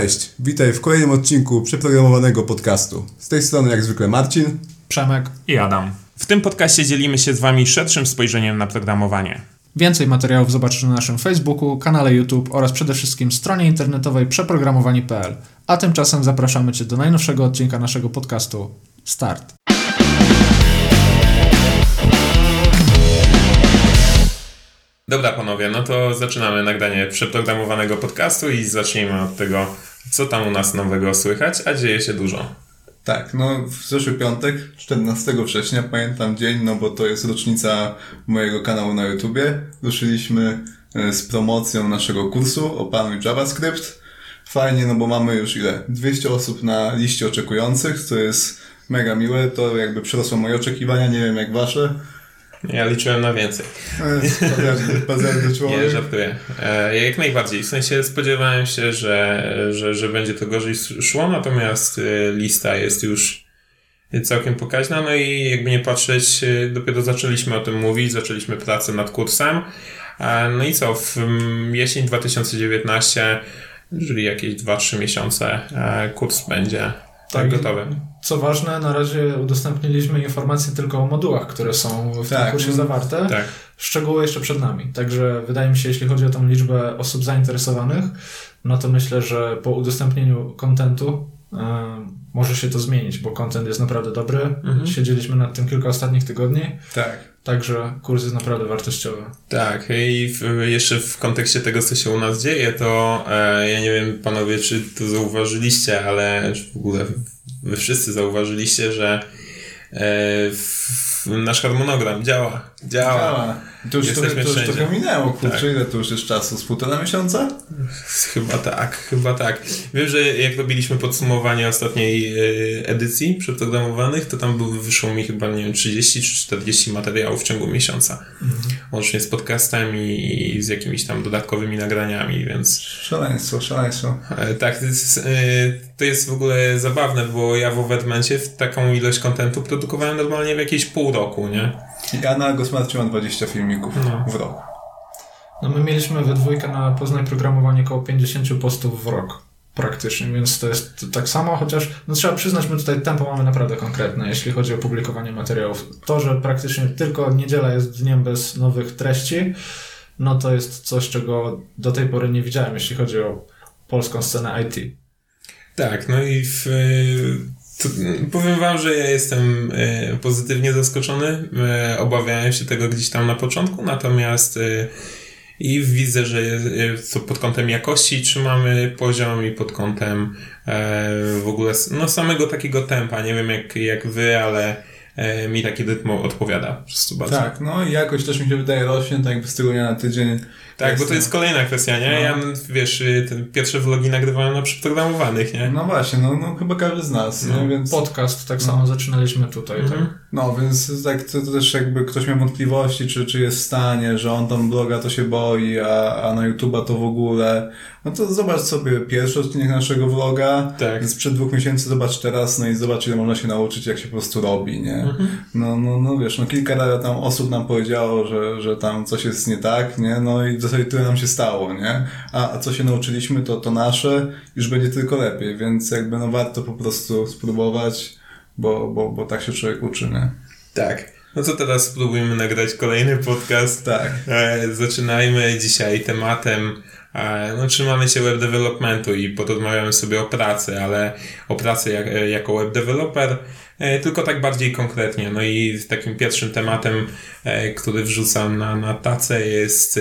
Cześć, witaj w kolejnym odcinku przeprogramowanego podcastu. Z tej strony jak zwykle Marcin, Przemek i Adam. W tym podcaście dzielimy się z Wami szerszym spojrzeniem na programowanie. Więcej materiałów zobaczysz na naszym Facebooku, kanale YouTube oraz przede wszystkim stronie internetowej przeprogramowani.pl. A tymczasem zapraszamy Cię do najnowszego odcinka naszego podcastu. Start! Dobra panowie, no to zaczynamy nagranie przeprogramowanego podcastu i zacznijmy od tego, co tam u nas nowego słychać, a dzieje się dużo. Tak, no w zeszły piątek, 14 września, pamiętam dzień, no bo to jest rocznica mojego kanału na YouTubie. Ruszyliśmy e, z promocją naszego kursu Opanuj JavaScript. Fajnie, no bo mamy już ile? 200 osób na liście oczekujących, co jest mega miłe. To jakby przerosło moje oczekiwania, nie wiem jak wasze. Ja liczyłem na więcej. Pazerny, człowiek. Nie, żartuję. E, jak najbardziej. W sensie spodziewałem się, że, że, że będzie to gorzej szło, natomiast e, lista jest już całkiem pokaźna. No i jakby nie patrzeć, e, dopiero zaczęliśmy o tym mówić, zaczęliśmy pracę nad kursem. No i co, w jesień 2019, czyli jakieś 2-3 miesiące, kurs będzie tak, gotowy. Co ważne, na razie udostępniliśmy informacje tylko o modułach, które są w tak, tym kursie zawarte. Tak. Szczegóły jeszcze przed nami. Także wydaje mi się, jeśli chodzi o tą liczbę osób zainteresowanych, no to myślę, że po udostępnieniu kontentu yy, może się to zmienić, bo kontent jest naprawdę dobry. Mhm. Siedzieliśmy nad tym kilka ostatnich tygodni. Tak. Także kurs jest naprawdę wartościowy. Tak, i w, jeszcze w kontekście tego, co się u nas dzieje, to e, ja nie wiem, panowie, czy to zauważyliście, ale w ogóle wy wszyscy zauważyliście, że e, nasz harmonogram działa. Działa. działa. To już, to już trochę minęło, kurczę, tak. ile to już jest czasu? Z półtora miesiąca? Chyba tak, chyba tak. Wiem, że jak robiliśmy podsumowanie ostatniej e, edycji przeprogramowanych, to tam wyszło mi chyba, nie wiem, 30 czy 40 materiałów w ciągu miesiąca. Mhm. Łącznie z podcastami i z jakimiś tam dodatkowymi nagraniami, więc... Szaleństwo, szaleństwo. E, tak, to jest, e, to jest w ogóle zabawne, bo ja w Overmencie taką ilość kontentu produkowałem normalnie w jakieś pół roku, nie? Ja na Gosmarcie mam 20 filmików no. w rok. No my mieliśmy we dwójkę na Poznań programowanie około 50 postów w rok praktycznie, więc to jest tak samo, chociaż no trzeba przyznać, my tutaj tempo mamy naprawdę konkretne, jeśli chodzi o publikowanie materiałów. To, że praktycznie tylko niedziela jest dniem bez nowych treści, no to jest coś, czego do tej pory nie widziałem, jeśli chodzi o polską scenę IT. Tak, no i w, to, powiem wam, że ja jestem e, pozytywnie zaskoczony. E, obawiałem się tego gdzieś tam na początku, natomiast e, i widzę, że to pod kątem jakości trzymamy poziom i pod kątem w ogóle no samego takiego tempa. Nie wiem jak, jak wy, ale mi taki rytm odpowiada po prostu bardzo. Tak, no i jakość też mi się wydaje rośnie, tak jakby z na tydzień tak, bo to jest kolejna kwestia, nie? No. Ja, wiesz, y, te pierwsze vlogi nagrywałem na przeprogramowanych, nie? No właśnie, no, no chyba każdy z nas, no. nie? Więc... Podcast tak samo zaczynaliśmy tutaj, mhm. tak? No, więc tak, to, to, też jakby ktoś miał wątpliwości, czy, czy jest w stanie, że on tam bloga to się boi, a, a na YouTube'a to w ogóle. No to zobacz sobie pierwszy odcinek naszego vloga, tak. sprzed dwóch miesięcy, zobacz teraz, no i zobacz, ile można się nauczyć, jak się po prostu robi, nie? Mhm. No, no, no wiesz, no kilka tam osób nam powiedziało, że, że tam coś jest nie tak, nie? No i zasadzie tyle nam się stało, nie? A, a co się nauczyliśmy, to, to nasze, już będzie tylko lepiej, więc jakby no warto po prostu spróbować, bo, bo, bo tak się człowiek uczy, nie? Tak. No to teraz spróbujmy nagrać kolejny podcast. Tak. E, zaczynajmy dzisiaj tematem e, no, trzymamy się web developmentu i porozmawiamy sobie o pracy, ale o pracy jak, e, jako web developer, tylko tak bardziej konkretnie. No i takim pierwszym tematem, e, który wrzucam na, na tacę jest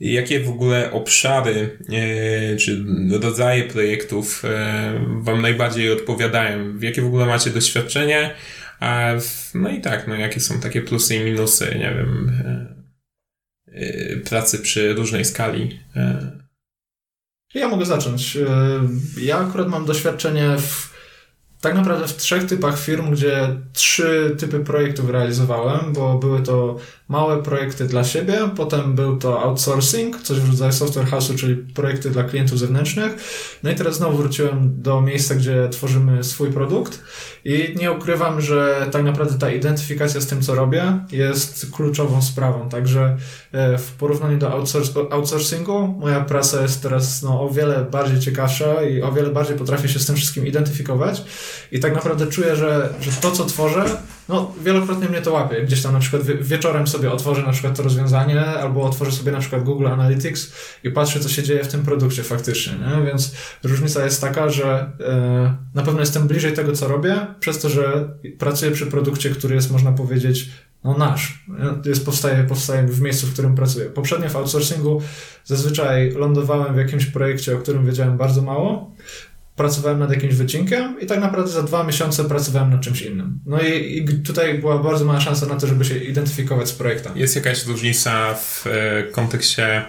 Jakie w ogóle obszary e, czy rodzaje projektów e, Wam najbardziej odpowiadają? Jakie w ogóle macie doświadczenie? A no i tak, no jakie są takie plusy i minusy, nie wiem, e, pracy przy różnej skali? Ja mogę zacząć. Ja akurat mam doświadczenie w tak naprawdę w trzech typach firm, gdzie trzy typy projektów realizowałem, bo były to małe projekty dla siebie, potem był to outsourcing, coś w rodzaju software house'u, czyli projekty dla klientów zewnętrznych. No i teraz znowu wróciłem do miejsca, gdzie tworzymy swój produkt i nie ukrywam, że tak naprawdę ta identyfikacja z tym, co robię, jest kluczową sprawą. Także e, w porównaniu do outsourcingu, moja praca jest teraz no, o wiele bardziej ciekawsza i o wiele bardziej potrafię się z tym wszystkim identyfikować i tak naprawdę czuję, że, że to, co tworzę, no, wielokrotnie mnie to łapie. Gdzieś tam na przykład wieczorem sobie otworzę na przykład to rozwiązanie, albo otworzę sobie na przykład Google Analytics i patrzę, co się dzieje w tym produkcie faktycznie, nie? Więc różnica jest taka, że e, na pewno jestem bliżej tego, co robię, przez to, że pracuję przy produkcie, który jest, można powiedzieć, no nasz. Jest, powstaje, powstaje w miejscu, w którym pracuję. Poprzednio w outsourcingu zazwyczaj lądowałem w jakimś projekcie, o którym wiedziałem bardzo mało, pracowałem nad jakimś wycinkiem i tak naprawdę za dwa miesiące pracowałem nad czymś innym. No i, i tutaj była bardzo mała szansa na to, żeby się identyfikować z projektem. Jest jakaś różnica w e, kontekście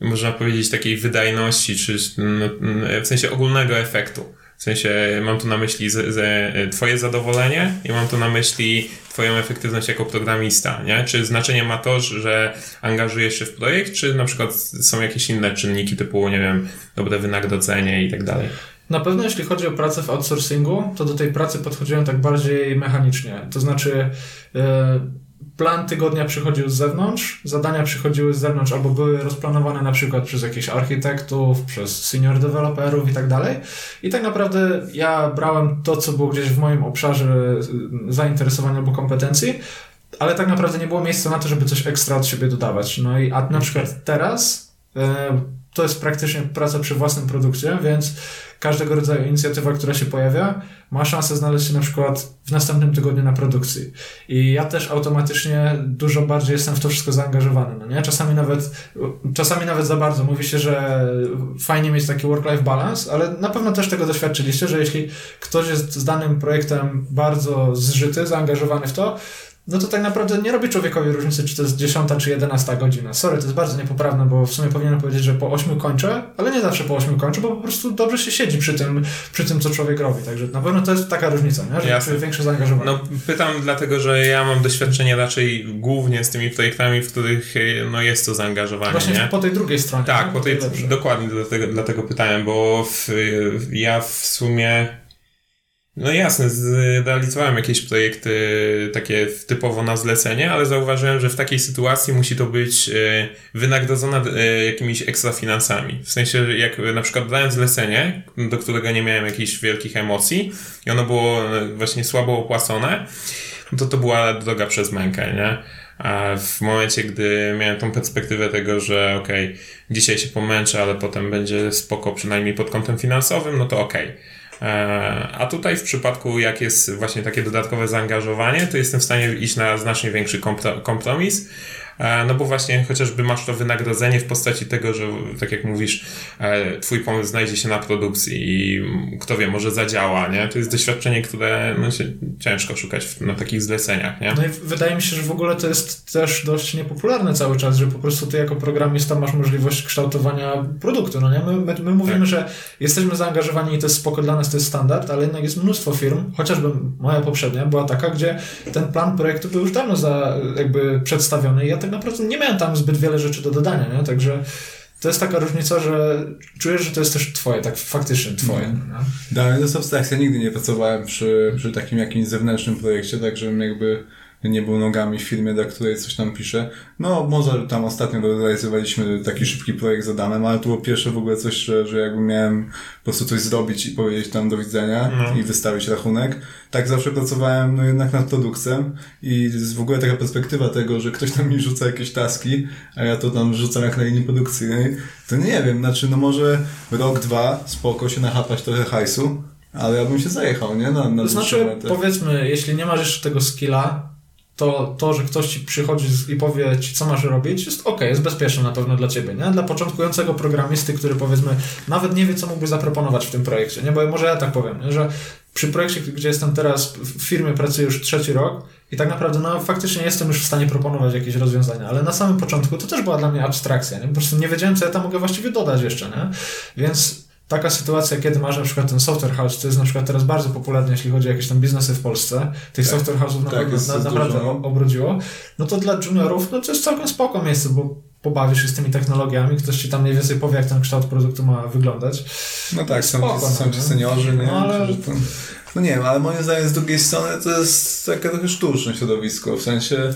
można powiedzieć takiej wydajności, czy no, w sensie ogólnego efektu. W sensie mam tu na myśli z, z, twoje zadowolenie i mam tu na myśli twoją efektywność jako programista, nie? Czy znaczenie ma to, że angażujesz się w projekt, czy na przykład są jakieś inne czynniki typu, nie wiem, dobre wynagrodzenie i tak dalej? Na pewno jeśli chodzi o pracę w outsourcingu, to do tej pracy podchodziłem tak bardziej mechanicznie. To znaczy, yy, plan tygodnia przychodził z zewnątrz, zadania przychodziły z zewnątrz albo były rozplanowane na przykład przez jakichś architektów, przez senior deweloperów i tak dalej. I tak naprawdę ja brałem to, co było gdzieś w moim obszarze zainteresowania albo kompetencji, ale tak naprawdę nie było miejsca na to, żeby coś ekstra od siebie dodawać. No i a na przykład teraz e, to jest praktycznie praca przy własnym produkcie, więc każdego rodzaju inicjatywa, która się pojawia, ma szansę znaleźć się na przykład w następnym tygodniu na produkcji. I ja też automatycznie dużo bardziej jestem w to wszystko zaangażowany. No nie? Czasami nawet, czasami nawet za bardzo. Mówi się, że fajnie mieć taki work-life balance, ale na pewno też tego doświadczyliście, że jeśli ktoś jest z danym projektem bardzo zżyty, zaangażowany w to, no to tak naprawdę nie robi człowiekowi różnicy, czy to jest 10 czy 11 godzina. Sorry, to jest bardzo niepoprawne, bo w sumie powinienem powiedzieć, że po 8 kończę, ale nie zawsze po 8 kończę, bo po prostu dobrze się siedzi przy tym, przy tym co człowiek robi. Także na pewno to jest taka różnica, nie? że Jasne. większe zaangażowanie. No pytam dlatego, że ja mam doświadczenie raczej głównie z tymi projektami, w których no, jest to zaangażowanie. Właśnie nie? po tej drugiej stronie. Tak, po tej, dokładnie dlatego, dlatego pytałem, bo w, ja w sumie no jasne, zrealizowałem jakieś projekty takie typowo na zlecenie, ale zauważyłem, że w takiej sytuacji musi to być e, wynagrodzone jakimiś ekstra finansami. W sensie, jak na przykład brałem zlecenie, do którego nie miałem jakichś wielkich emocji i ono było e, właśnie słabo opłacone, to to była droga przez mękę, nie? A w momencie, gdy miałem tą perspektywę tego, że okej, okay, dzisiaj się pomęczę, ale potem będzie spoko przynajmniej pod kątem finansowym, no to okej. Okay a tutaj w przypadku, jak jest właśnie takie dodatkowe zaangażowanie, to jestem w stanie iść na znacznie większy kompromis E, no bo właśnie chociażby masz to wynagrodzenie w postaci tego, że tak jak mówisz, e, twój pomysł znajdzie się na produkcji i kto wie, może zadziała, nie? To jest doświadczenie, które no, się ciężko szukać na takich zleceniach, nie? No i wydaje mi się, że w ogóle to jest też dość niepopularne cały czas, że po prostu ty jako programista masz możliwość kształtowania produktu, no nie? My, my, my mówimy, tak. że jesteśmy zaangażowani i to jest spoko dla nas, to jest standard, ale jednak jest mnóstwo firm, chociażby moja poprzednia była taka, gdzie ten plan projektu był już dawno za, jakby przedstawiony i ja tak tak naprawdę nie miałem tam zbyt wiele rzeczy do dodania, nie? Także to jest taka różnica, że czujesz, że to jest też twoje, tak faktycznie twoje. Mm. No. Dla to jest abstrakcja. Nigdy nie pracowałem przy, przy takim jakimś zewnętrznym projekcie, także jakby nie był nogami w firmie, dla której coś tam pisze. No, może tam ostatnio realizowaliśmy taki szybki projekt z Adamem, ale to było pierwsze w ogóle coś, że, że jakby miałem po prostu coś zrobić i powiedzieć tam do widzenia no. i wystawić rachunek. Tak zawsze pracowałem no jednak nad produkcją i w ogóle taka perspektywa tego, że ktoś tam mi rzuca jakieś taski, a ja to tam rzucam jak na linii produkcyjnej, to nie wiem, znaczy no może rok, dwa, spoko się nachapać trochę hajsu, ale ja bym się zajechał, nie? Na, na to znaczy, powiedzmy, jeśli nie masz jeszcze tego skilla, to, to, że ktoś ci przychodzi i powie ci, co masz robić, jest ok, jest bezpieczne na pewno dla ciebie, nie? Dla początkującego programisty, który powiedzmy nawet nie wie, co mógłby zaproponować w tym projekcie, nie? Bo może ja tak powiem, nie? że przy projekcie, gdzie jestem teraz w firmie, pracuję już trzeci rok i tak naprawdę, no faktycznie jestem już w stanie proponować jakieś rozwiązania, ale na samym początku to też była dla mnie abstrakcja, nie? Po prostu nie wiedziałem, co ja tam mogę właściwie dodać jeszcze, nie? Więc taka sytuacja, kiedy masz na przykład ten software house, to jest na przykład teraz bardzo popularne, jeśli chodzi o jakieś tam biznesy w Polsce, tych tak. software house'ów tak, naprawdę, na, naprawdę obrodziło, no to dla juniorów, no to jest całkiem spoko miejsce, bo pobawisz się z tymi technologiami, ktoś ci tam mniej więcej powie, jak ten kształt produktu ma wyglądać. No tak, są, spoko, są no, ci seniorzy, nie? No, ale... no nie wiem, ale moim zdaniem z drugiej strony to jest takie trochę sztuczne środowisko, w sensie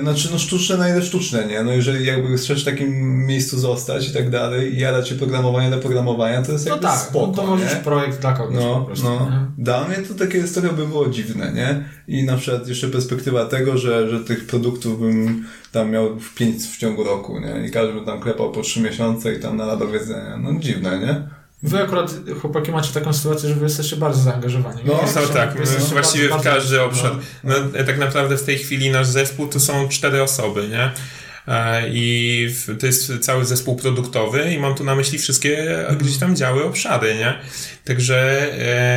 znaczy, no sztuczne na ile sztuczne, nie? No jeżeli jakby chcesz w takim miejscu zostać i tak dalej i jadać się programowanie do programowania, to jest no jakby tak, spoko, no to nie? projekt dla kogoś no, po prostu, no. Dla mnie to takie historia by było dziwne, nie? I na przykład jeszcze perspektywa tego, że, że tych produktów bym tam miał w pięć w ciągu roku, nie? I każdy by tam klepał po trzy miesiące i tam na do wiedzenia. No dziwne, nie? Wy akurat, chłopaki, macie taką sytuację, że wy jesteście bardzo zaangażowani. No, no tak, właściwie w każdy obszar. No, no, tak naprawdę w tej chwili nasz zespół to są cztery osoby, nie? E, I to jest cały zespół produktowy i mam tu na myśli wszystkie gdzieś tam działy, obszary, nie? Także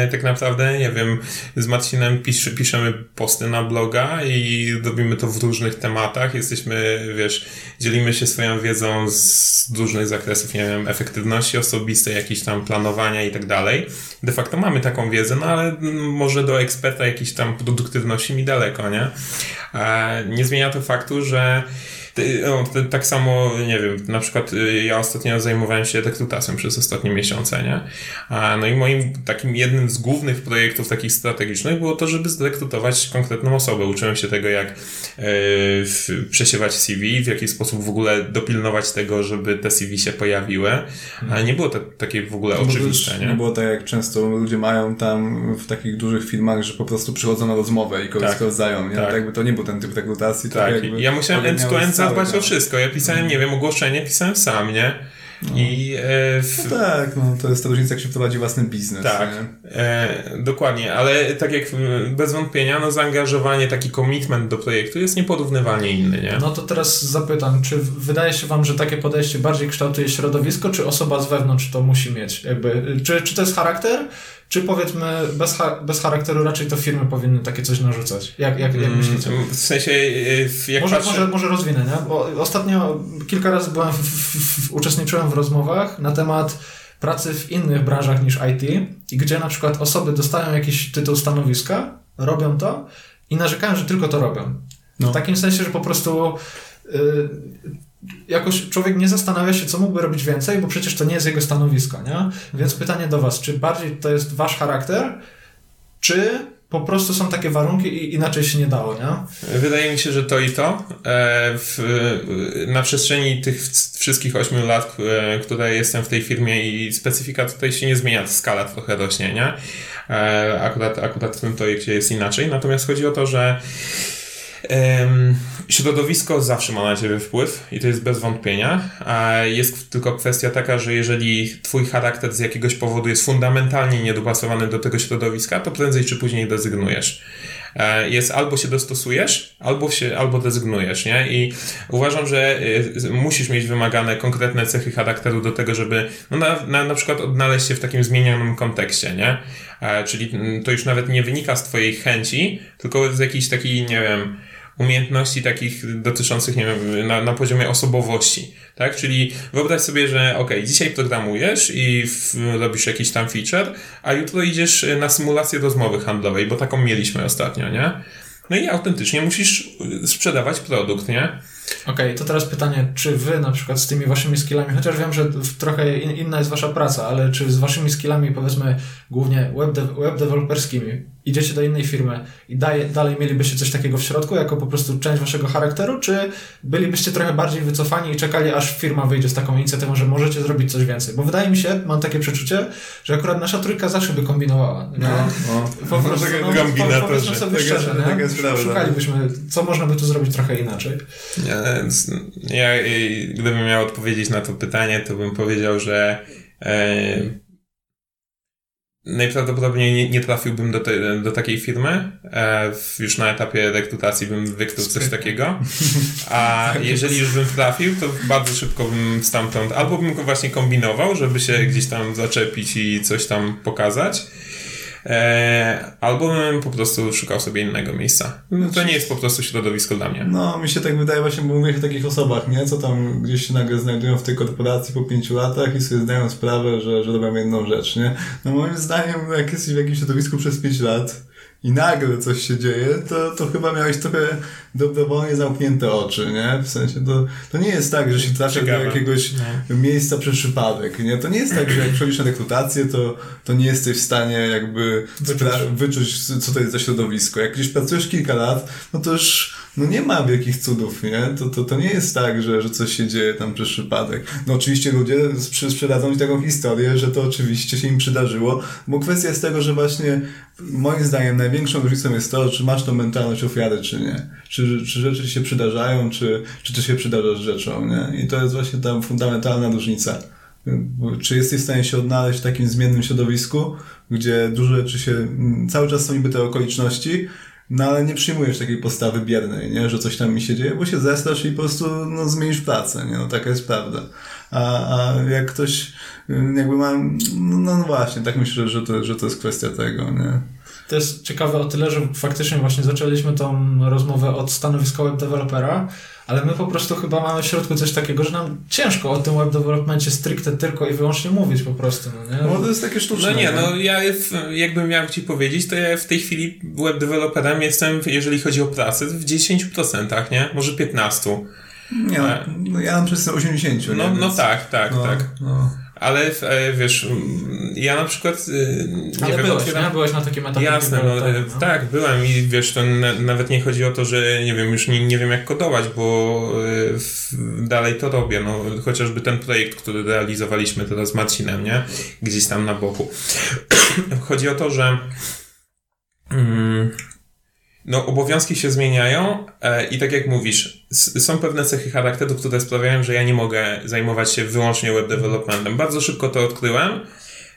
e, tak naprawdę, nie wiem, z Marcinem pisz, piszemy posty na bloga i robimy to w różnych tematach. Jesteśmy, wiesz, dzielimy się swoją wiedzą z różnych zakresów, nie wiem, efektywności osobistej, jakiejś tam planowania i tak dalej. De facto mamy taką wiedzę, no ale może do eksperta jakiejś tam produktywności mi daleko, nie? E, nie zmienia to faktu, że no, tak samo, nie wiem, na przykład y, ja ostatnio zajmowałem się rekrutacją przez ostatnie miesiące, nie? No i moim takim jednym z głównych projektów takich strategicznych było to, żeby zrekrutować konkretną osobę. Uczyłem się tego, jak yy, przesiewać CV, w jaki sposób w ogóle dopilnować tego, żeby te CV się pojawiły, ale nie było to takie w ogóle oczywiste, nie? Nie było tak, jak często ludzie mają tam w takich dużych filmach, że po prostu przychodzą na rozmowę i kogoś tak, sprawdzają, nie? Tak. tak jakby to nie był ten typ rekrutacji. Tak, ja musiałem end-to-end zadbać o wszystko. Ja pisałem, nie wiem, ogłoszenie pisałem sam, nie? No. I, e, w... no tak, no to jest ta różnica, jak się prowadzi własny biznes. Tak, e, dokładnie, ale tak jak bez wątpienia, no zaangażowanie, taki commitment do projektu jest nieporównywalnie inny, nie? No to teraz zapytam, czy wydaje się Wam, że takie podejście bardziej kształtuje środowisko, czy osoba z wewnątrz to musi mieć? Jakby, czy, czy to jest charakter, czy powiedzmy, bez, bez charakteru raczej to firmy powinny takie coś narzucać? Jak, jak, jak mm, myślicie? W sensie, y, jak może, patrzę... może, może rozwinę, nie? Bo ostatnio kilka razy byłem w, w, w, uczestniczyłem w rozmowach na temat pracy w innych branżach niż IT i gdzie na przykład osoby dostają jakiś tytuł stanowiska, robią to i narzekają, że tylko to robią. No. W takim sensie, że po prostu y, jakoś człowiek nie zastanawia się, co mógłby robić więcej, bo przecież to nie jest jego stanowisko, nie? Więc pytanie do Was, czy bardziej to jest Wasz charakter, czy po prostu są takie warunki i inaczej się nie dało, nie? Wydaje mi się, że to i to. E, w, na przestrzeni tych wszystkich 8 lat, e, które jestem w tej firmie i specyfika tutaj się nie zmienia, skala trochę rośnie, nie? E, akurat, akurat w tym projekcie jest inaczej. Natomiast chodzi o to, że Środowisko zawsze ma na ciebie wpływ i to jest bez wątpienia. Jest tylko kwestia taka, że jeżeli twój charakter z jakiegoś powodu jest fundamentalnie niedopasowany do tego środowiska, to prędzej czy później dezygnujesz. E, jest albo się dostosujesz, albo się, albo dezygnujesz, nie? I uważam, że e, musisz mieć wymagane konkretne cechy charakteru do tego, żeby no na, na, na przykład odnaleźć się w takim zmienionym kontekście, nie? E, czyli to już nawet nie wynika z twojej chęci, tylko z jakiejś takiej, nie wiem, umiejętności takich dotyczących, nie wiem, na, na poziomie osobowości, tak? Czyli wyobraź sobie, że ok, dzisiaj programujesz i w, robisz jakiś tam feature, a jutro idziesz na symulację rozmowy handlowej, bo taką mieliśmy ostatnio, nie? No i autentycznie musisz sprzedawać produkt, nie? Okej, okay, to teraz pytanie, czy wy na przykład z tymi waszymi skillami, chociaż wiem, że trochę inna jest wasza praca, ale czy z waszymi skillami, powiedzmy, głównie web, de web developerskimi, idziecie do innej firmy i daje, dalej mielibyście coś takiego w środku, jako po prostu część waszego charakteru, czy bylibyście trochę bardziej wycofani i czekali, aż firma wyjdzie z taką inicjatywą, że możecie zrobić coś więcej? Bo wydaje mi się, mam takie przeczucie, że akurat nasza trójka zawsze by kombinowała. No, no. Po prostu, no, no, powiedzmy sobie szczerze, tak jest, nie? Szukalibyśmy, co można by tu zrobić trochę inaczej. Ja, ja, gdybym miał odpowiedzieć na to pytanie, to bym powiedział, że e, Najprawdopodobniej nie, nie trafiłbym do, te, do takiej firmy. E, już na etapie rekrutacji bym wykrył coś takiego. A jeżeli już bym trafił, to bardzo szybko bym stamtąd albo bym go właśnie kombinował, żeby się gdzieś tam zaczepić i coś tam pokazać. E, albo bym po prostu szukał sobie innego miejsca. No, to nie jest po prostu środowisko dla mnie. No, mi się tak wydaje właśnie, bo mówię o takich osobach, nie? Co tam gdzieś się nagle znajdują w tej korporacji po pięciu latach i sobie zdają sprawę, że, że robią jedną rzecz, nie? No moim zdaniem, jak jesteś w jakimś środowisku przez pięć lat, i nagle coś się dzieje, to, to chyba miałeś trochę dobrowolnie zamknięte oczy, nie? W sensie to, to nie jest tak, że się trafia do jakiegoś no. miejsca przez przypadek, nie? To nie jest tak, że jak przychodzisz na rekrutację, to, to nie jesteś w stanie jakby wyczuć. wyczuć, co to jest za środowisko. Jak gdzieś pracujesz kilka lat, no to już no nie ma wielkich cudów, nie? To, to, to nie jest tak, że, że coś się dzieje tam przez przypadek. No oczywiście ludzie sprzedadzą ci taką historię, że to oczywiście się im przydarzyło, bo kwestia jest tego, że właśnie moim zdaniem największą różnicą jest to, czy masz tą mentalność ofiary, czy nie. Czy, czy rzeczy się przydarzają, czy, czy ty się przydarzasz rzeczą, nie? I to jest właśnie ta fundamentalna różnica. Czy jesteś w stanie się odnaleźć w takim zmiennym środowisku, gdzie dużo rzeczy się, cały czas są niby te okoliczności, no ale nie przyjmujesz takiej postawy biernej, nie? że coś tam mi się dzieje, bo się zestrasz i po prostu no, zmienisz pracę, nie? No taka jest prawda. A, a jak ktoś jakby ma, no, no właśnie, tak myślę, że to, że to jest kwestia tego, nie? To jest ciekawe o tyle, że faktycznie właśnie zaczęliśmy tą rozmowę od stanowiska web dewelopera, ale my po prostu chyba mamy w środku coś takiego, że nam ciężko o tym web developmentie stricte tylko i wyłącznie mówić po prostu, no nie? No to jest takie sztuczne. No nie, no ja jakbym miał Ci powiedzieć, to ja w tej chwili web developerem jestem, jeżeli chodzi o pracę, w 10%, nie? Może 15%. Nie, no, no ja mam przez 80. No, no tak, tak, no, tak. No ale e, wiesz, ja na przykład e, nie ale wiem, byłeś, otwieram... nie? byłeś na takim etapie. Jasne, no, no, tak, byłem i wiesz, to nawet nie chodzi o to, że nie wiem, już nie, nie wiem jak kodować, bo e, dalej to robię, no, chociażby ten projekt, który realizowaliśmy teraz z Marcinem, nie? Gdzieś tam na boku. chodzi o to, że mm, no, obowiązki się zmieniają e, i tak jak mówisz, są pewne cechy charakteru, które sprawiają, że ja nie mogę zajmować się wyłącznie web developmentem. Bardzo szybko to odkryłem.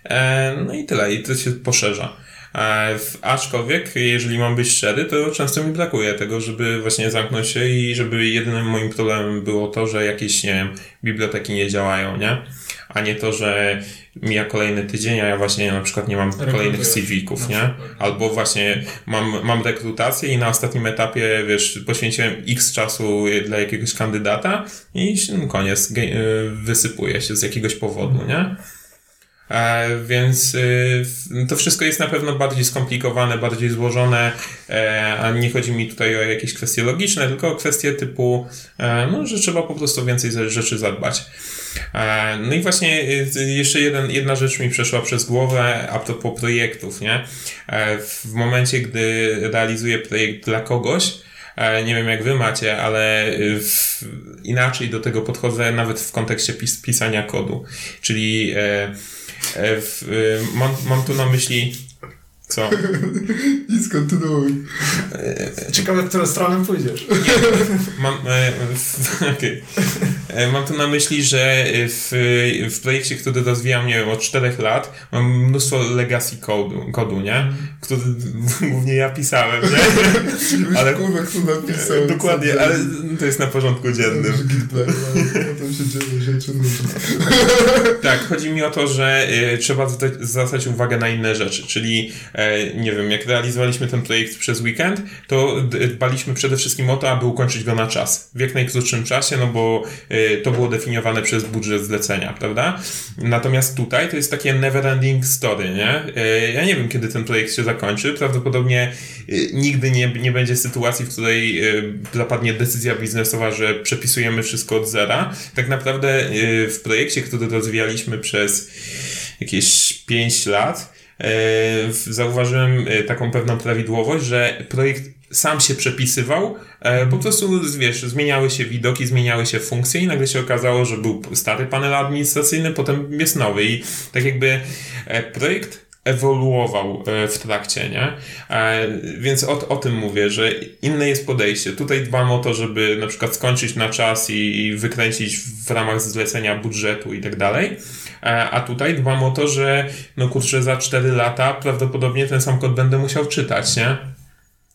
E, no i tyle, i to się poszerza. E, aczkolwiek, jeżeli mam być szczery, to często mi brakuje tego, żeby właśnie zamknąć się i żeby jedynym moim problemem było to, że jakieś, nie wiem, biblioteki nie działają, nie? A nie to, że mija kolejny tydzień, a ja właśnie na przykład nie mam kolejnych CV-ków, nie? Albo właśnie mam, mam rekrutację i na ostatnim etapie, wiesz, poświęciłem x czasu dla jakiegoś kandydata i no, koniec, wysypuje się z jakiegoś powodu, nie? E, więc y, to wszystko jest na pewno bardziej skomplikowane, bardziej złożone, e, a nie chodzi mi tutaj o jakieś kwestie logiczne, tylko o kwestie typu, e, no, że trzeba po prostu więcej rzeczy zadbać. No i właśnie y, jeszcze jeden, jedna rzecz mi przeszła przez głowę a propos projektów, nie? W momencie, gdy realizuję projekt dla kogoś, nie wiem jak wy macie, ale w, inaczej do tego podchodzę nawet w kontekście pis, pisania kodu. Czyli E, w, e, mam, mam tu na myśli co? Nic, kontynuuj. Ciekawe, w którą stronę pójdziesz. Mam, e, okay. E, mam tu na myśli, że w, w projekcie, który rozwijam, nie wiem, od 4 lat, mam mnóstwo legacy kodu, kodu nie? Mm. Który głównie ja pisałem, nie? ale kurwa, kto napisał. Dokładnie, ale to jest na porządku dziennym. Tam się dzieje rzeczy Tak, chodzi mi o to, że trzeba zwracać uwagę na inne rzeczy, czyli E, nie wiem, jak realizowaliśmy ten projekt przez weekend, to dbaliśmy przede wszystkim o to, aby ukończyć go na czas. W jak najkrótszym czasie, no bo e, to było definiowane przez budżet zlecenia, prawda? Natomiast tutaj to jest takie never ending story, nie? E, ja nie wiem, kiedy ten projekt się zakończy. Prawdopodobnie nigdy nie, nie będzie sytuacji, w której zapadnie decyzja biznesowa, że przepisujemy wszystko od zera. Tak naprawdę w projekcie, który rozwijaliśmy przez jakieś 5 lat, zauważyłem taką pewną prawidłowość, że projekt sam się przepisywał, e, po prostu, wiesz, zmieniały się widoki, zmieniały się funkcje i nagle się okazało, że był stary panel administracyjny, potem jest nowy i tak jakby projekt ewoluował w trakcie, nie? Więc o, o tym mówię, że inne jest podejście. Tutaj dbam o to, żeby na przykład skończyć na czas i wykręcić w ramach zlecenia budżetu i tak dalej. E, a tutaj dbam o to, że no kurczę, za 4 lata prawdopodobnie ten sam kod będę musiał czytać, nie?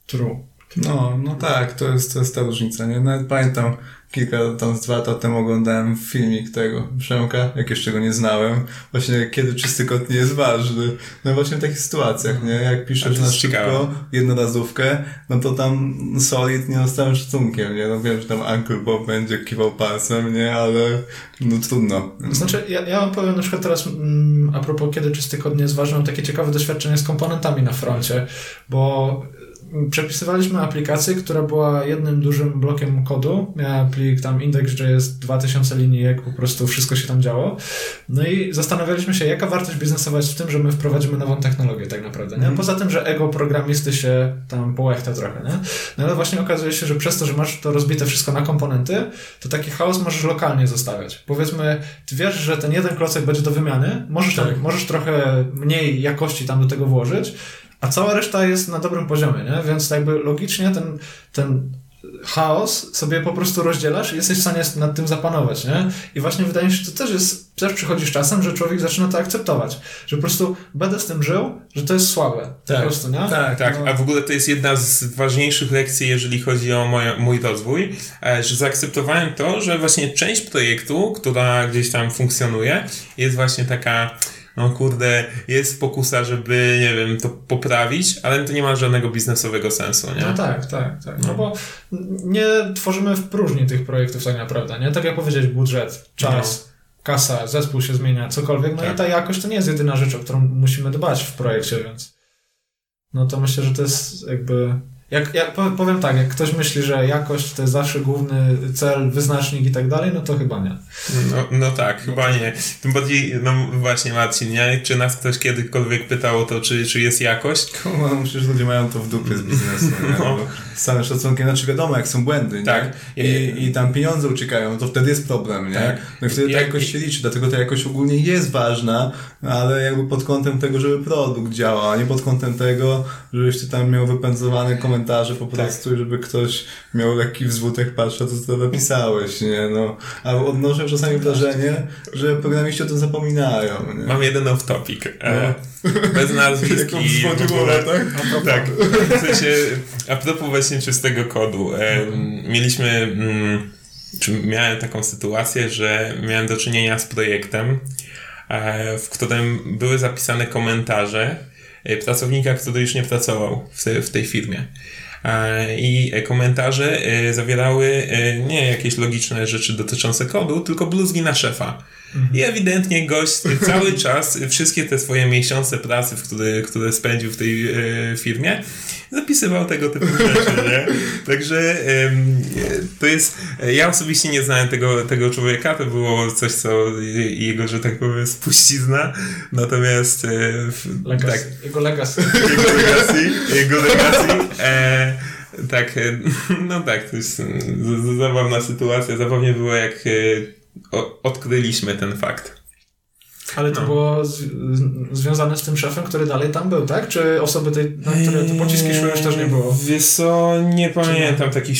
True. No, no tak, to jest, to jest ta różnica, nie? Nawet pamiętam, kilka tam z dwa lata temu oglądałem filmik tego Przemka, jak jeszcze go nie znałem, właśnie kiedy czysty kod nie jest ważny. No właśnie w takich sytuacjach, nie? Jak piszesz na szybko jednorazówkę, no to tam solid nie dostałem szacunkiem, nie? No wiem, że tam Uncle Bob będzie kiwał palcem, nie? Ale no trudno. Znaczy, ja, ja wam powiem na przykład teraz mm, a propos kiedy czysty kod nie jest ważny, mam takie ciekawe doświadczenie z komponentami na froncie, bo przepisywaliśmy aplikację, która była jednym dużym blokiem kodu. Miała plik tam index.js 2000 linijek, po prostu wszystko się tam działo. No i zastanawialiśmy się, jaka wartość biznesowa jest w tym, że my wprowadzimy nową technologię tak naprawdę. Nie? Mhm. Poza tym, że ego programisty się tam połechta trochę. Nie? No ale właśnie okazuje się, że przez to, że masz to rozbite wszystko na komponenty, to taki chaos możesz lokalnie zostawiać. Powiedzmy, ty wiesz, że ten jeden klocek będzie do wymiany, możesz, tam, tak. możesz trochę mniej jakości tam do tego włożyć, a cała reszta jest na dobrym poziomie, nie? Więc jakby logicznie ten, ten chaos sobie po prostu rozdzielasz i jesteś w stanie nad tym zapanować, nie? I właśnie wydaje mi się, że to też jest, też przychodzi z czasem, że człowiek zaczyna to akceptować, że po prostu będę z tym żył, że to jest słabe. Tak, po prostu, nie? Tak, tak. No. A w ogóle to jest jedna z ważniejszych lekcji, jeżeli chodzi o mój rozwój, e, że zaakceptowałem to, że właśnie część projektu, która gdzieś tam funkcjonuje, jest właśnie taka no kurde, jest pokusa, żeby, nie wiem, to poprawić, ale to nie ma żadnego biznesowego sensu, nie? No tak, tak, tak. No, no bo nie tworzymy w próżni tych projektów tak naprawdę, nie? Tak jak powiedzieć, budżet, czas, no. kasa, zespół się zmienia, cokolwiek, no tak. i ta jakość to nie jest jedyna rzecz, o którą musimy dbać w projekcie, więc no to myślę, że to jest jakby jak, jak, powiem tak, jak ktoś myśli, że jakość to jest zawsze główny cel, wyznacznik i tak dalej, no to chyba nie. No, no tak, chyba nie. Tym bardziej, no właśnie Marcin, nie? czy nas ktoś kiedykolwiek pytał o to, czy, czy jest jakość? No, myślę, że ludzie mają to w dupie z biznesu. No. Z całym szacunkiem, znaczy wiadomo, jak są błędy, tak. nie? I, I tam pieniądze uciekają, to wtedy jest problem, nie? Tak. No i wtedy ta jakość się liczy, dlatego ta jakość ogólnie jest ważna, ale jakby pod kątem tego, żeby produkt działał, a nie pod kątem tego, żebyś ty tam miał wypędzowany komentarz komentarze po tak. prostu, tak. żeby ktoś miał lekki wzwód, patrzę, to co napisałeś, nie? No, a odnoszę czasami wrażenie, że programiści o tym zapominają, nie? Mam jeden off-topic. E, no. Bez nazwisk i w ogóle, tak? tak. W sensie, a propos właśnie czystego kodu. E, mieliśmy... Mm, czy miałem taką sytuację, że miałem do czynienia z projektem, e, w którym były zapisane komentarze pracownika, który już nie pracował w, tej firmie. E, i komentarze e, zawierały e, nie jakieś logiczne rzeczy dotyczące kodu, tylko bluzgi na szefa. Mhm. I ewidentnie gość cały czas, wszystkie te swoje miesiące pracy, w które, które spędził w tej firmie, zapisywał tego typu rzeczy, nie? Także to jest, ja osobiście nie znałem tego, tego człowieka, to było coś, co jego, że tak powiem, spuścizna, natomiast legacy. tak, jego legacy. Jego legacy, jego legacy e, tak, e, no tak, to jest zabawna sytuacja, zabawnie było jak e, odkryliśmy ten fakt. Ale to no. było z, związane z tym szefem, który dalej tam był, tak? Czy osoby, tej, na które te pociski szły już też nie było? Wiesz co, nie pamiętam takich...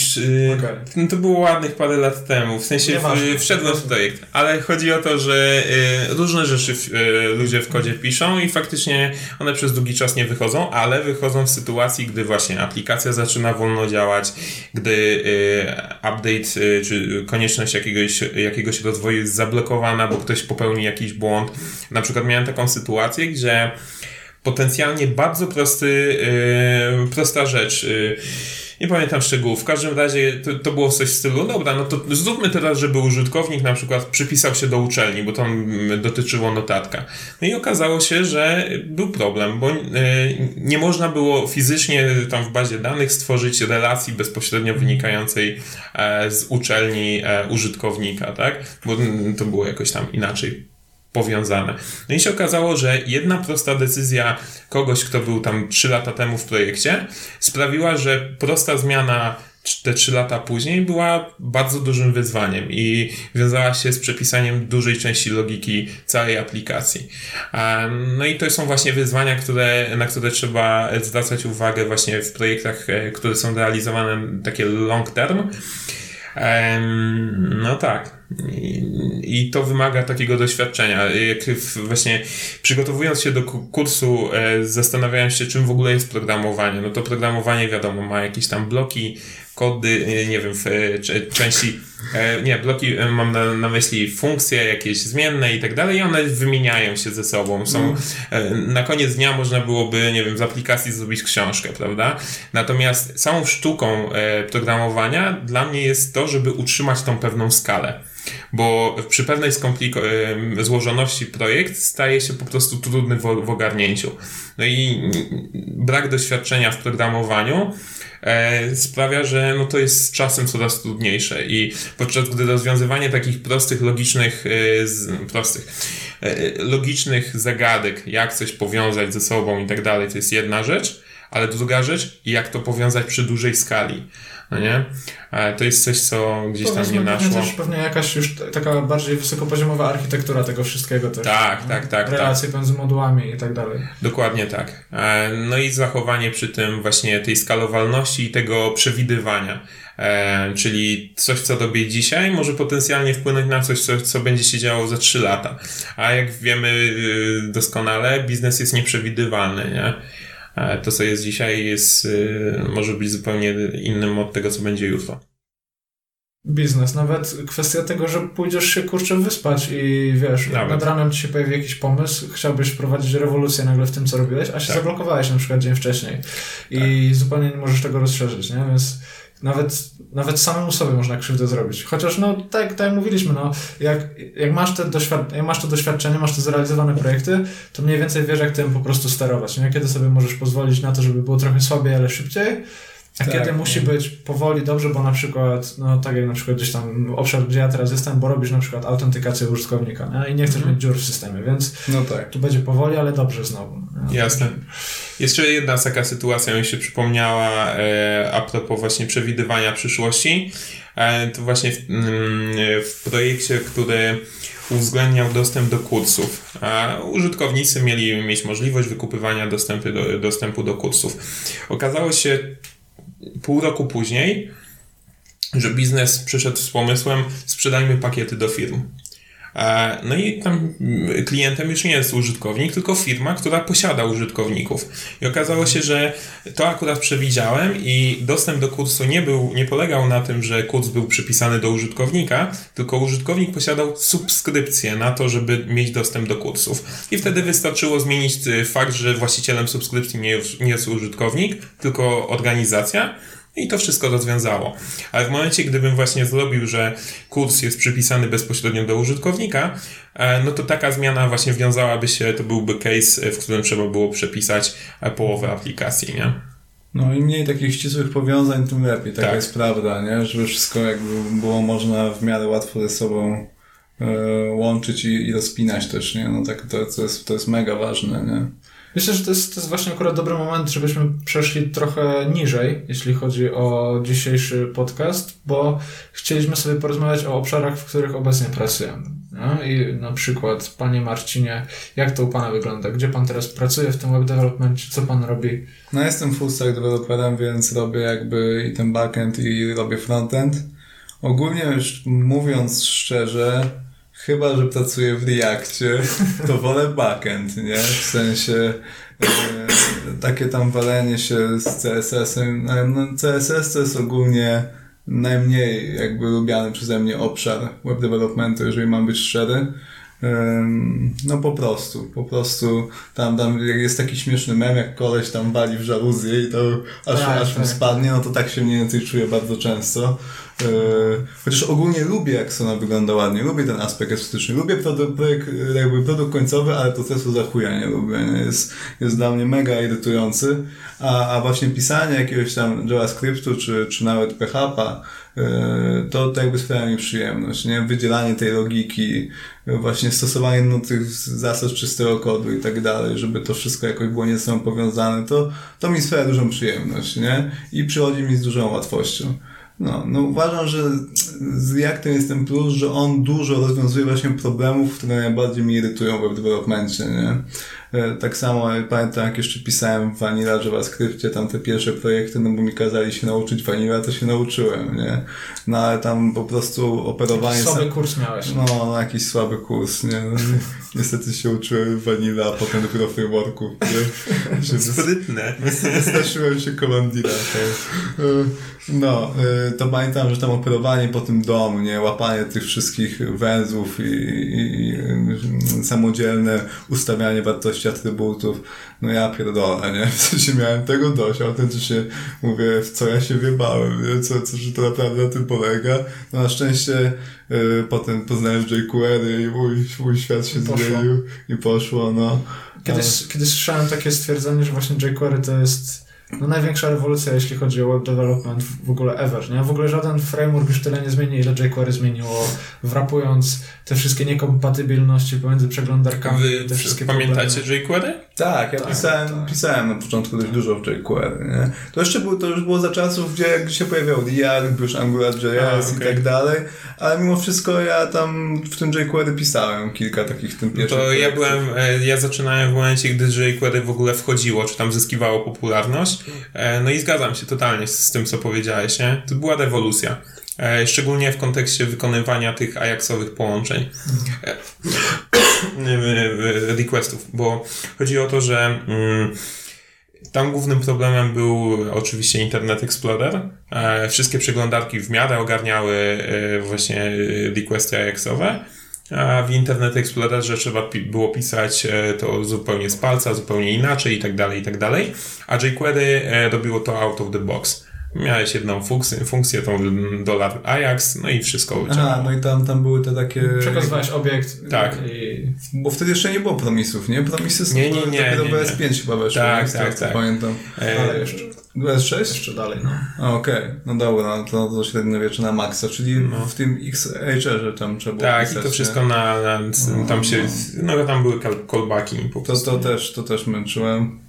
Okay. No to było ładnych parę lat temu, w sensie w, wszedłem w projekt, ale chodzi o to, że y, różne rzeczy y, ludzie w kodzie piszą i faktycznie one przez długi czas nie wychodzą, ale wychodzą w sytuacji, gdy właśnie aplikacja zaczyna wolno działać, gdy y, update y, czy konieczność jakiegoś, jakiegoś rozwoju jest zablokowana, bo ktoś popełni jakiś błąd, na przykład miałem taką sytuację, gdzie potencjalnie bardzo prosty, yy, prosta rzecz. Yy, nie pamiętam szczegółów. W każdym razie to, to, było coś w stylu, dobra, no to zróbmy teraz, żeby użytkownik na przykład przypisał się do uczelni, bo tam dotyczyło notatka. No i okazało się, że był problem, bo yy, nie można było fizycznie tam w bazie danych stworzyć relacji bezpośrednio wynikającej e, z uczelni e, użytkownika, tak? Bo to było jakoś tam inaczej powiązane. No i się okazało, że jedna prosta decyzja kogoś, kto był tam 3 lata temu w projekcie, sprawiła, że prosta zmiana te 3 lata później była bardzo dużym wyzwaniem i wiązała się z przepisaniem dużej części logiki całej aplikacji. No i to są właśnie wyzwania, które, na które trzeba zwracać uwagę właśnie w projektach, e, które są realizowane takie long term. No tak. I, to wymaga takiego doświadczenia. Jak właśnie przygotowując się do kursu, e, zastanawiałem się, czym w ogóle jest programowanie. No to programowanie, wiadomo, ma jakieś tam bloki, kody, e, nie wiem, w części, e, nie, bloki mam na, na myśli funkcje jakieś zmienne i tak dalej i one wymieniają się ze sobą. Są, mm. na koniec dnia można byłoby, nie wiem, z aplikacji zrobić książkę, prawda? Natomiast samą sztuką programowania dla mnie jest to, żeby utrzymać tą pewną skalę bo przy pewnej złożoności projekt staje się po prostu trudny w, w ogarnięciu. No i brak doświadczenia w programowaniu e, sprawia, że no to jest z czasem coraz trudniejsze i podczas gdy rozwiązywanie takich prostych, logicznych, e, prostych, e, logicznych zagadek, jak coś powiązać ze sobą i tak dalej, to jest jedna rzecz, ale druga rzecz, jak to powiązać przy dużej skali no nie? To jest coś, co gdzieś tam nie naszło. też pewnie jakaś już taka bardziej wysokopoziomowa architektura tego wszystkiego też. Tak, tak, tak. Relacje tak. między modułami i tak dalej. Dokładnie tak. No i zachowanie przy tym właśnie tej skalowalności i tego przewidywania. E, czyli coś, co robię dzisiaj, może potencjalnie wpłynąć na coś, co, co będzie się działo za 3 lata. A jak wiemy y, doskonale, biznes jest nieprzewidywalny, nie? To, co jest dzisiaj, jest, y, może być zupełnie innym od tego, co będzie jutro. Biznes, nawet kwestia tego, że pójdziesz się kurczę wyspać i wiesz, nawet. nad ranem ci się pojawi jakiś pomysł, chciałbyś wprowadzić rewolucję nagle w tym, co robiłeś, a się tak. zablokowałeś na przykład dzień wcześniej i tak. zupełnie nie możesz tego rozszerzyć, nie? Więc nawet, nawet samemu sobie można krzywdę zrobić. Chociaż, no, tak, tak jak mówiliśmy, no, jak, jak, masz te doświad- jak masz to doświadczenie, masz te zrealizowane projekty, to mniej więcej wiesz, jak tym po prostu sterować. Nie? Kiedy sobie możesz pozwolić na to, żeby było trochę słabiej, ale szybciej, a tak, kiedy musi być powoli dobrze, bo na przykład, no tak jak na przykład gdzieś tam obszar, gdzie ja teraz jestem, bo robisz na przykład autentykację użytkownika nie? i nie chcesz mhm. mieć dziur w systemie, więc no tak. tu będzie powoli, ale dobrze znowu. Jasne. Jeszcze jedna taka sytuacja mi się przypomniała e, a propos właśnie przewidywania przyszłości. E, to właśnie w, mm, w projekcie, który uwzględniał dostęp do kursów, a użytkownicy mieli mieć możliwość wykupywania dostępu do, dostępu do kursów. Okazało się pół roku później, że biznes przyszedł z pomysłem sprzedajmy pakiety do firm. E, no i tam klientem już nie jest użytkownik, tylko firma, która posiada użytkowników. I okazało się, że to akurat przewidziałem i dostęp do kursu nie był, nie polegał na tym, że kurs był przypisany do użytkownika, tylko użytkownik posiadał subskrypcję na to, żeby mieć dostęp do kursów. I wtedy wystarczyło zmienić fakt, że właścicielem subskrypcji nie jest, nie jest użytkownik, tylko organizacja i to wszystko rozwiązało. Ale w momencie, gdybym właśnie zrobił, że kurs jest przypisany bezpośrednio do użytkownika, e, no to taka zmiana właśnie wiązałaby się, to byłby case, w którym trzeba było przepisać e, połowę aplikacji, nie? No i mniej takich ścisłych powiązań, tym lepiej. Taka tak. jest prawda, nie? Żeby wszystko jakby było można w miarę łatwo ze sobą e, łączyć i, i rozpinać też, nie? No tak, to, to, jest, to jest mega ważne, nie? Myślę, że to jest, to jest właśnie akurat dobry moment, żebyśmy przeszli trochę niżej, jeśli chodzi o dzisiejszy podcast, bo chcieliśmy sobie porozmawiać o obszarach, w których obecnie pracujemy. No? I na przykład, panie Marcinie, jak to u pana wygląda? Gdzie pan teraz pracuje w tym web development? Co pan robi? No jestem full stack developerem, więc robię jakby i ten backend i robię frontend. Ogólnie już mówiąc szczerze, Chyba, że pracuję w Reakcie, to wolę backend, nie? W sensie e, takie tam walenie się z CSS-em. No, CSS to jest ogólnie najmniej jakby lubiany przeze mnie obszar web developmentu, jeżeli mam być szczery. No po prostu, po prostu tam, tam jest taki śmieszny mem, jak koleś tam wali w żaluzję i to aż, tak, aż tak. spadnie, no to tak się mniej więcej czuję bardzo często. E, chociaż ogólnie lubię, jak strona wygląda ładnie, lubię ten aspekt estetyczny, lubię produkt, projekt, jakby produkt końcowy, ale procesu za chuja nie lubię? Jest, jest dla mnie mega irytujący, a, a właśnie pisanie jakiegoś tam JavaScriptu, czy, czy nawet PHP, e, to, to jakby sprawia mi przyjemność, nie? Wydzielanie tej logiki, właśnie stosowanie no, tych zasad czystego kodu i tak dalej, żeby to wszystko jakoś było nie ze sobą powiązane, to, to mi sprawia dużą przyjemność, nie? I przychodzi mi z dużą łatwością. No, no uważam, że z Reactem jest ten plus, że on dużo rozwiązuje właśnie problemów, które najbardziej mnie irytują w web developmentie, nie? E, tak samo pamiętam, jak jeszcze pisałem w Vanilla JavaScriptie, tam te pierwsze projekty, no bo mi kazali się nauczyć Vanilla, to się nauczyłem, nie? No ale tam po prostu operowanie... Jakiś słaby sam... kurs miałeś. No, no, jakiś słaby kurs, nie? No, niestety się uczyłem Vanilla, a potem dopiero frameworków, nie? Sprytne. Wystraszyłem się Commandira. Tak. No, y, to pamiętam, że tam operowanie po tym domu, nie? Łapanie tych wszystkich węzłów i, i, i samodzielne ustawianie wartości atrybutów. No ja pierdolę, nie? W sensie miałem tego dość, autentycznie mówię, w co ja się wiebałem, nie? Co, co, że to naprawdę na tym polega. No na szczęście y, potem poznałem jQuery i mój, mój świat się poszło. zmienił i poszło, no. Kiedyś, Ale... kiedyś słyszałem takie stwierdzenie, że właśnie jQuery to jest no największa rewolucja, jeśli chodzi o web development w ogóle ever, nie? W ogóle żaden framework już tyle nie zmieni, ile jQuery zmieniło, wrapując te wszystkie niekompatybilności pomiędzy przeglądarkami. Wy te wszystkie pamiętacie jQuery? Tak, ja tak, pisałem, tak. pisałem na początku dość dużo w jQuery, nie? To jeszcze było, to już było za czasów, gdzie się pojawiał React, już AngularJS okay. i tak dalej, ale mimo wszystko ja tam w tym jQuery pisałem kilka takich tym pierwszych. No to ja byłem, e, ja zaczynałem w momencie, gdy jQuery w ogóle wchodziło, czy tam zyskiwało popularność, no i zgadzam się totalnie z, tym, co powiedziałeś, nie? To była rewolucja. E, szczególnie w kontekście wykonywania tych Ajaxowych połączeń e, requestów, bo chodzi o to, że mm, tam głównym problemem był oczywiście Internet Explorer. E, wszystkie przeglądarki w miarę ogarniały właśnie requesty Ajaxowe. A w Internet Explorerze trzeba było pisać to zupełnie z palca, zupełnie inaczej i tak dalej, i tak dalej. A jQuery robiło to out of the box. Miałeś jedną funkcję, funkcję tą dolar Ajax, no i wszystko działało. Aha, no i tam, tam były te takie... Przekazywałeś obiekt. Tak. I... Bo wtedy jeszcze nie było promisów, nie? Promisy nie, nie, nie, dopiero nie, nie. BS5 chyba weszły. Tak, tak, tak. Pamiętam. E... Ale jeszcze. BS6? Jeszcze dalej, no. Okej, okay. no dobra, no to, to średniowiecze na maksa, czyli no. w tym XHR-ze tam trzeba było Tak, pisać, i to wszystko na, na, tam się, no. no tam były callbacki. To, to, też, to też męczyłem.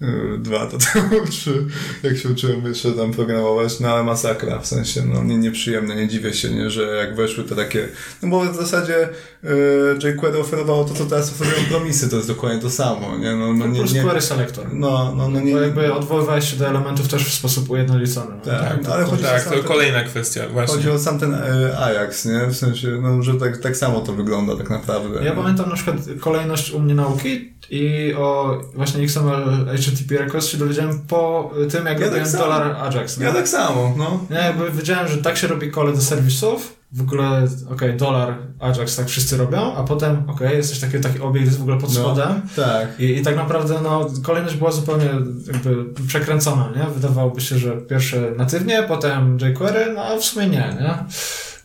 Yy, dwa to temu, trzy, jak się uczyłem jeszcze tam programować, no ale masakra, w sensie, no nie, nieprzyjemne, nie dziwię się, nie, że jak weszły te takie, no bo w zasadzie yy, jQuery oferowało to, co teraz oferują promisy, to jest dokładnie to samo, nie, no, no nie, nie, query selector. No, no, no nie. Bo jakby odwoływałeś się do elementów też w sposób ujednolicony. No. Tak, tak, ale chodzi tak, to ten, kolejna kwestia, właśnie. Chodzi o sam ten y, Ajax, nie, w sensie, no, że tak, tak samo to wygląda tak naprawdę. Ja nie? pamiętam na przykład kolejność u mnie nauki i o właśnie XML HTTP request się dowiedziałem po tym, jak ja robiłem tak dolar Ajax. Nie? Ja tak samo, no. Ja jakby wiedziałem, że tak się robi kole do serwisów, w ogóle, okej, okay, dolar Ajax tak wszyscy robią, a potem, okej, okay, jest coś takiego, taki obiekt jest w ogóle pod no, spodem. No, tak. I, I tak naprawdę, no, kolejność była zupełnie jakby przekręcona, nie? Wydawałoby się, że pierwsze natywnie, potem jQuery, no a w sumie nie, nie?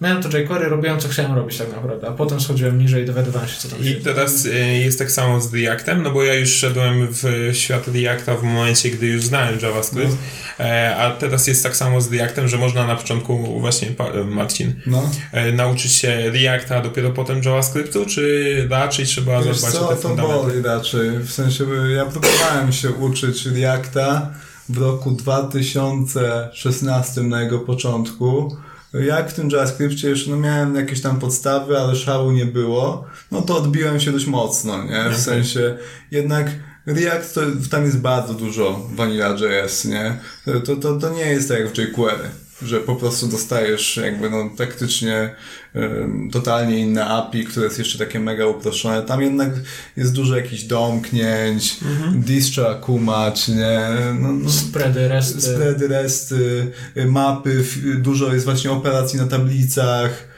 Miałem to jQuery, robiłem co chciałem robić tak naprawdę, a potem schodziłem niżej i dowiadywałem się, co tam I się I teraz y, jest tak samo z Reactem, no bo ja już szedłem w świat Reacta w momencie, gdy już znałem JavaScript, no. E, a teraz jest tak samo z Reactem, że można na początku, właśnie e, Marcin, no. E, nauczyć się Reacta, a dopiero potem JavaScriptu, czy raczej trzeba Wiesz zadbać co, o te fundamenty? to boli raczej, w sensie ja próbowałem się uczyć Reacta w roku 2016 na jego początku, jak w tym JavaScriptie już no miałem jakieś tam podstawy, ale szału nie było, no to odbiłem się dość mocno, nie? W sensie jednak React to tam jest bardzo dużo Vanilla.js, nie? To, to, to nie jest tak jak w jQuery że po prostu dostajesz jakby no praktycznie totalnie inne API, które jest jeszcze takie mega uproszczone. Tam jednak jest dużo jakichś domknięć, mhm. dis trzeba kumać, nie? No, no, spready, resty. Spready, resty, mapy, dużo jest właśnie operacji na tablicach,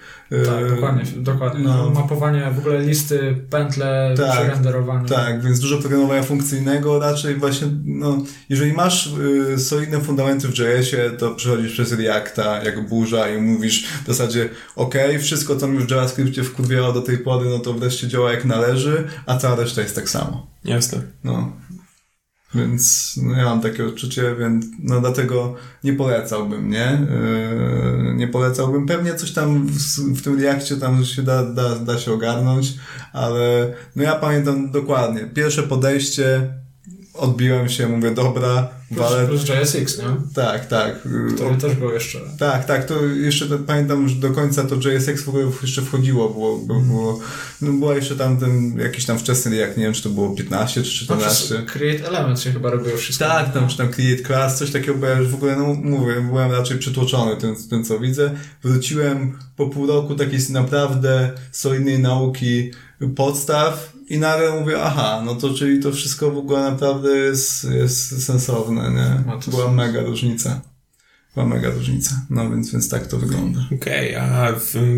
tak, dokładnie, dokładnie. No. Mapowanie w ogóle listy, pętle, tak, przerenderowanie. Tak, więc dużo programowania funkcyjnego raczej właśnie, no, jeżeli masz y, solidne fundamenty w JS-ie, to przechodzisz przez Reacta jak burza i mówisz w zasadzie, ok, wszystko co mi w JavaScriptie wkurwiało do tej pory, no to wreszcie działa jak należy, a cała reszta jest tak samo. Jasne. No. Więc no, ja mam takie odczucie, więc no dlatego nie polecałbym, nie? Yy, nie polecałbym. Pewnie coś tam w, w tym reakcie tam się da, da, da się ogarnąć, ale no ja pamiętam dokładnie. Pierwsze podejście odbiłem się, mówię, dobra, plus, walę... Plus JSX, nie? Tak, tak. Który też był jeszcze. Tak, tak, to jeszcze to, pamiętam, że do końca to JSX w ogóle jeszcze wchodziło, było, było, było no była jeszcze tam ten jakiś tam wczesny jak nie wiem, czy to było 15 czy 14. No, create Element się chyba robiło wszystko. Tak, tam, czy tam Create Class, coś takiego, bo ja już w ogóle, no mówię, byłem raczej przytłoczony tym, tym co widzę. Wróciłem po pół roku takiej naprawdę solidnej nauki podstaw i nagle mówię, aha, no to czyli to wszystko w ogóle naprawdę jest, jest sensowne, nie? No to Była sens. mega różnica. Była mega różnica. No więc, więc tak to wygląda. Okej, okay, a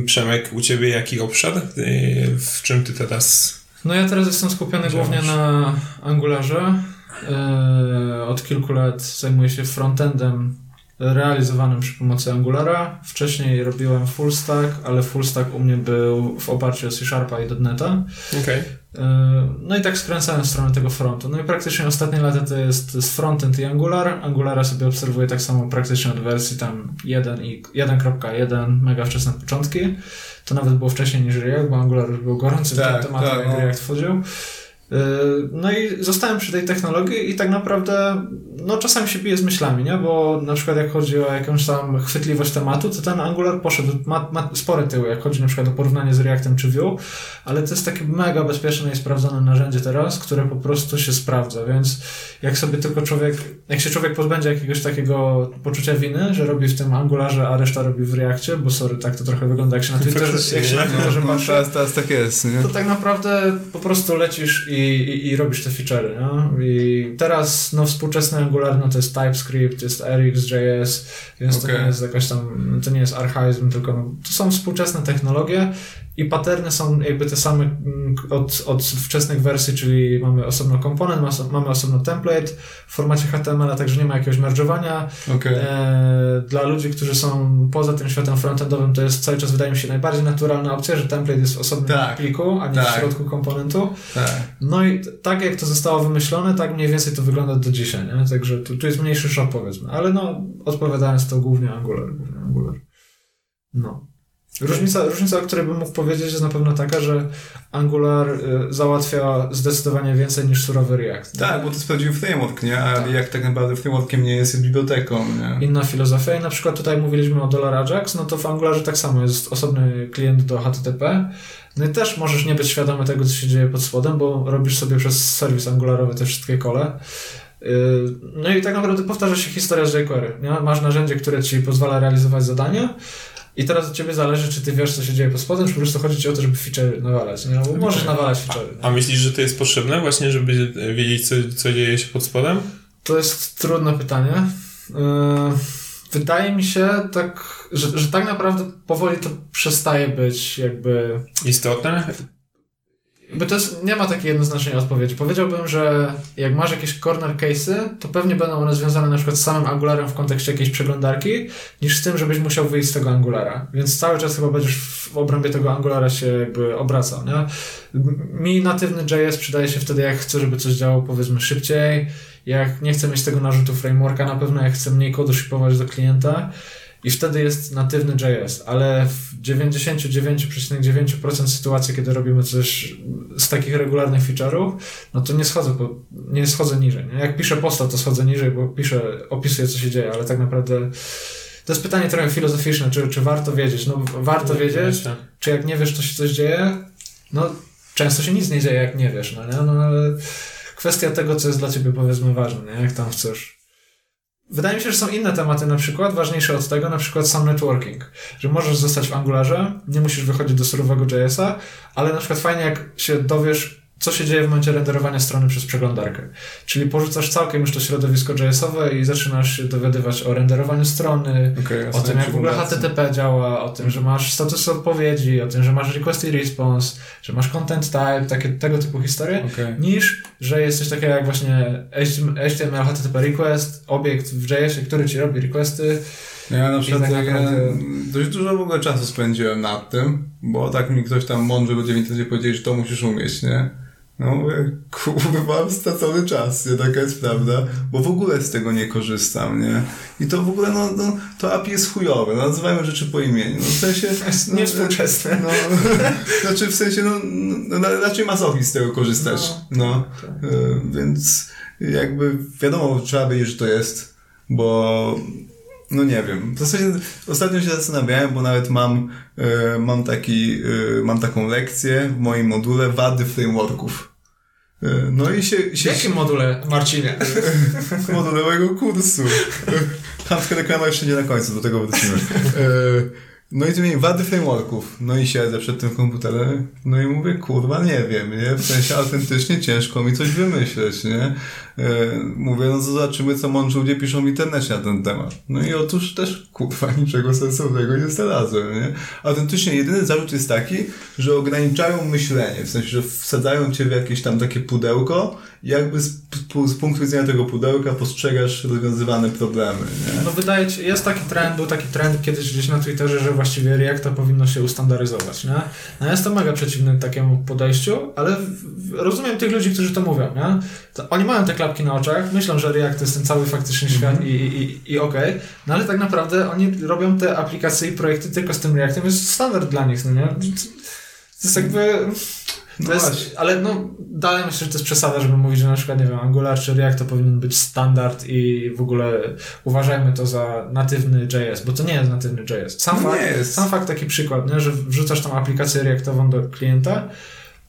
Przemek, u Ciebie jaki obszar? W czym Ty teraz... No ja teraz jestem skupiony głównie na Angularze. Yy, od kilku lat zajmuję się frontendem realizowanym przy pomocy Angulara. Wcześniej robiłem full stack, ale full stack u mnie był w oparciu o C Sharpa i .NETA. Okay. No i tak skręcałem w stronę tego frontu. No i praktycznie ostatnie lata to jest, jest frontend i Angular. Angulara sobie obserwuję tak samo praktycznie od wersji tam 1.1, mega wczesne początki. To nawet było wcześniej niż React, bo Angular już był gorącym tak, tematem, tak, jak no. React wchodził. Yy, no i zostałem przy tej technologii i tak naprawdę, no czasami się bije z myślami, nie? Bo na przykład jak chodzi o jakąś tam chwytliwość tematu, to ten Angular poszedł, ma, ma spore tyły, jak chodzi na przykład o porównanie z Reactem czy Vue, ale to jest takie mega bezpieczne i sprawdzone narzędzie teraz, które po prostu się sprawdza, więc jak sobie tylko człowiek, jak się człowiek pozbędzie jakiegoś takiego poczucia winy, że robi w tym Angularze, a reszta robi w Reactie, bo sorry, tak to trochę wygląda, jak się na Twitterze, jak się na Twitterze no, patrzy, teraz, teraz tak jest, nie? to tak naprawdę po prostu lecisz i, i, i robisz te feature'y, no? I teraz, no, współczesny Angular, no to jest TypeScript, jest RxJS, więc okay. to nie jest jakaś tam, to nie jest archaizm, tylko no, to są współczesne technologie i patterny są jakby te same mm, od, od wczesnych wersji, czyli mamy osobno komponent, mamy osobno template w formacie HTML, a także nie ma jakiegoś merge'owania. Okay. E, dla ludzi, którzy są poza tym światem frontendowym, to jest cały czas wydaje mi się najbardziej naturalna opcja, że template jest w osobnym tak. pliku, a nie tak. w środku komponentu. Tak. No i tak jak to zostało wymyślone, tak mniej więcej to wygląda do dzisiaj, nie? Także tu, tu jest mniejszy szok powiedzmy, ale no odpowiadając to głównie Angular. Głównie Angular. No. Różnica, różnica, o której bym mógł powiedzieć, jest na pewno taka, że Angular y, załatwia zdecydowanie więcej niż surowy React. Tak, bo to jest prawdziwy framework, nie? A tak. jak tak naprawdę frameworkiem nie jest, jest biblioteką, nie? Inna filozofia. I na przykład tutaj mówiliśmy o Dollar Ajax, no to w Angularze tak samo jest osobny klient do HTTP. No i też możesz nie być świadomy tego, co się dzieje pod spodem, bo robisz sobie przez serwis angularowy te wszystkie kole. Y, no i tak naprawdę powtarza się historia z jQuery. Nie? Masz narzędzie, które ci pozwala realizować zadania, i teraz od ciebie zależy, czy ty wiesz, co się dzieje pod spodem, czy po prostu chodzi ci o to, żeby feature nawalać. Nie? Bo możesz nawalać feature. A, a, myślisz, że to jest potrzebne właśnie, żeby wiedzieć, co, co dzieje się pod spodem? To jest trudne pytanie. Yy, wydaje mi się tak, że, że tak naprawdę powoli to przestaje być jakby... Istotne? Bo to jest, nie ma takiej jednoznacznej odpowiedzi. Powiedziałbym, że jak masz jakieś corner case'y, to pewnie będą one związane na przykład z samym Angularem w kontekście jakiejś przeglądarki, niż z tym, żebyś musiał wyjść z tego Angulara. Więc cały czas chyba będziesz w obrębie tego Angulara się jakby obracał, nie? Mi natywny JS przydaje się wtedy, jak chcę, żeby coś działało powiedzmy szybciej, jak nie chcę mieć tego narzutu frameworka, na pewno jak chcę mniej kodu szypować do klienta, i wtedy jest natywny JS, ale w 99,9% sytuacji, kiedy robimy coś z takich regularnych feature'ów, no to nie schodzę, po, nie schodzę niżej. Nie? Jak piszę posta, to schodzę niżej, bo piszę, opisuję, co się dzieje, ale tak naprawdę to jest pytanie trochę filozoficzne, czy, czy warto wiedzieć? No warto nie wiedzieć, czy jak nie wiesz, to się coś dzieje? No często się nic nie dzieje, jak nie wiesz, no nie? No ale kwestia tego, co jest dla ciebie powiedzmy ważne, nie? Jak tam chcesz Wydaje mi się, że są inne tematy na przykład, ważniejsze od tego, na przykład sam networking. Że możesz zostać w Angularze, nie musisz wychodzić do surowego JS-a, ale na przykład fajnie jak się dowiesz, co się dzieje w momencie renderowania strony przez przeglądarkę. Czyli porzucasz całkiem już to środowisko JS-owe i zaczynasz się dowiadywać o renderowaniu strony, okay, o tym, jak w ogóle HTTP działa, o tym, że masz status odpowiedzi, o tym, że masz request i response, że masz content type, takie, tego typu historie, okay. niż, że jest coś takiego jak właśnie HTML, HTTP request, obiekt w JS-ie, który ci robi requesty, ja na przykład tak naprawdę... dość dużo w ogóle czasu spędziłem nad tym, bo tak mi ktoś tam mądry ludzie w internecie powiedzieli, że to musisz umieć, nie? No mówię, kurwa, stracony czas, nie? Taka jest prawda, bo w ogóle z tego nie korzystam, nie? I to w ogóle, no, no to API jest chujowe, no, nazywajmy rzeczy po imieniu, no w sensie... No, Niewspółczesne. No, znaczy w sensie, no, no raczej masochist z tego korzystać, no, no tak. y, więc jakby wiadomo, trzeba wiedzieć, że to jest, bo no nie wiem. W zasadzie ostatnio się zastanawiałem, bo nawet mam, y, mam, taki, y, mam taką lekcję w moim module wady frameworków. Y, no i się... się w jakim module, Marcinie? module mojego kursu. Tam reklama jeszcze nie na końcu, do tego wrócimy. No i mieli wady frameworków. No i siedzę przed tym komputerem, no i mówię, kurwa, nie wiem, nie? W sensie autentycznie ciężko mi coś wymyśleć, nie? E, mówię, no zobaczymy, co mądrzy ludzie piszą w internecie na ten temat. No i otóż też, kurwa, niczego sensownego nie znalazłem, nie? Autentycznie jedyny zarzut jest taki, że ograniczają myślenie, w sensie, że wsadzają cię w jakieś tam takie pudełko jakby z, z punktu widzenia tego pudełka postrzegasz rozwiązywane problemy, nie? No wydaje się, jest taki trend, był taki trend kiedyś gdzieś na Twitterze, że właściwie Reacta powinno się ustandaryzować, nie? No jestem mega przeciwny takiemu podejściu, ale rozumiem tych ludzi, którzy to mówią, nie? To oni mają te klapki na oczach, myślą, że React to jest ten cały faktyczny świat mm -hmm. i, i, i okej, okay, no ale tak naprawdę oni robią te aplikacje i projekty tylko z tym Reactem, jest standard dla nich, no nie? To jest jakby... No jest, ale no, dalej myślę, że to jest przesada, żeby mówić, że na przykład, nie wiem, Angular czy React to powinien być standard i w ogóle uważajmy to za natywny JS, bo to nie jest natywny JS. Sam, no fakt, sam fakt, taki przykład, nie, że wrzucasz tą aplikację Reactową do klienta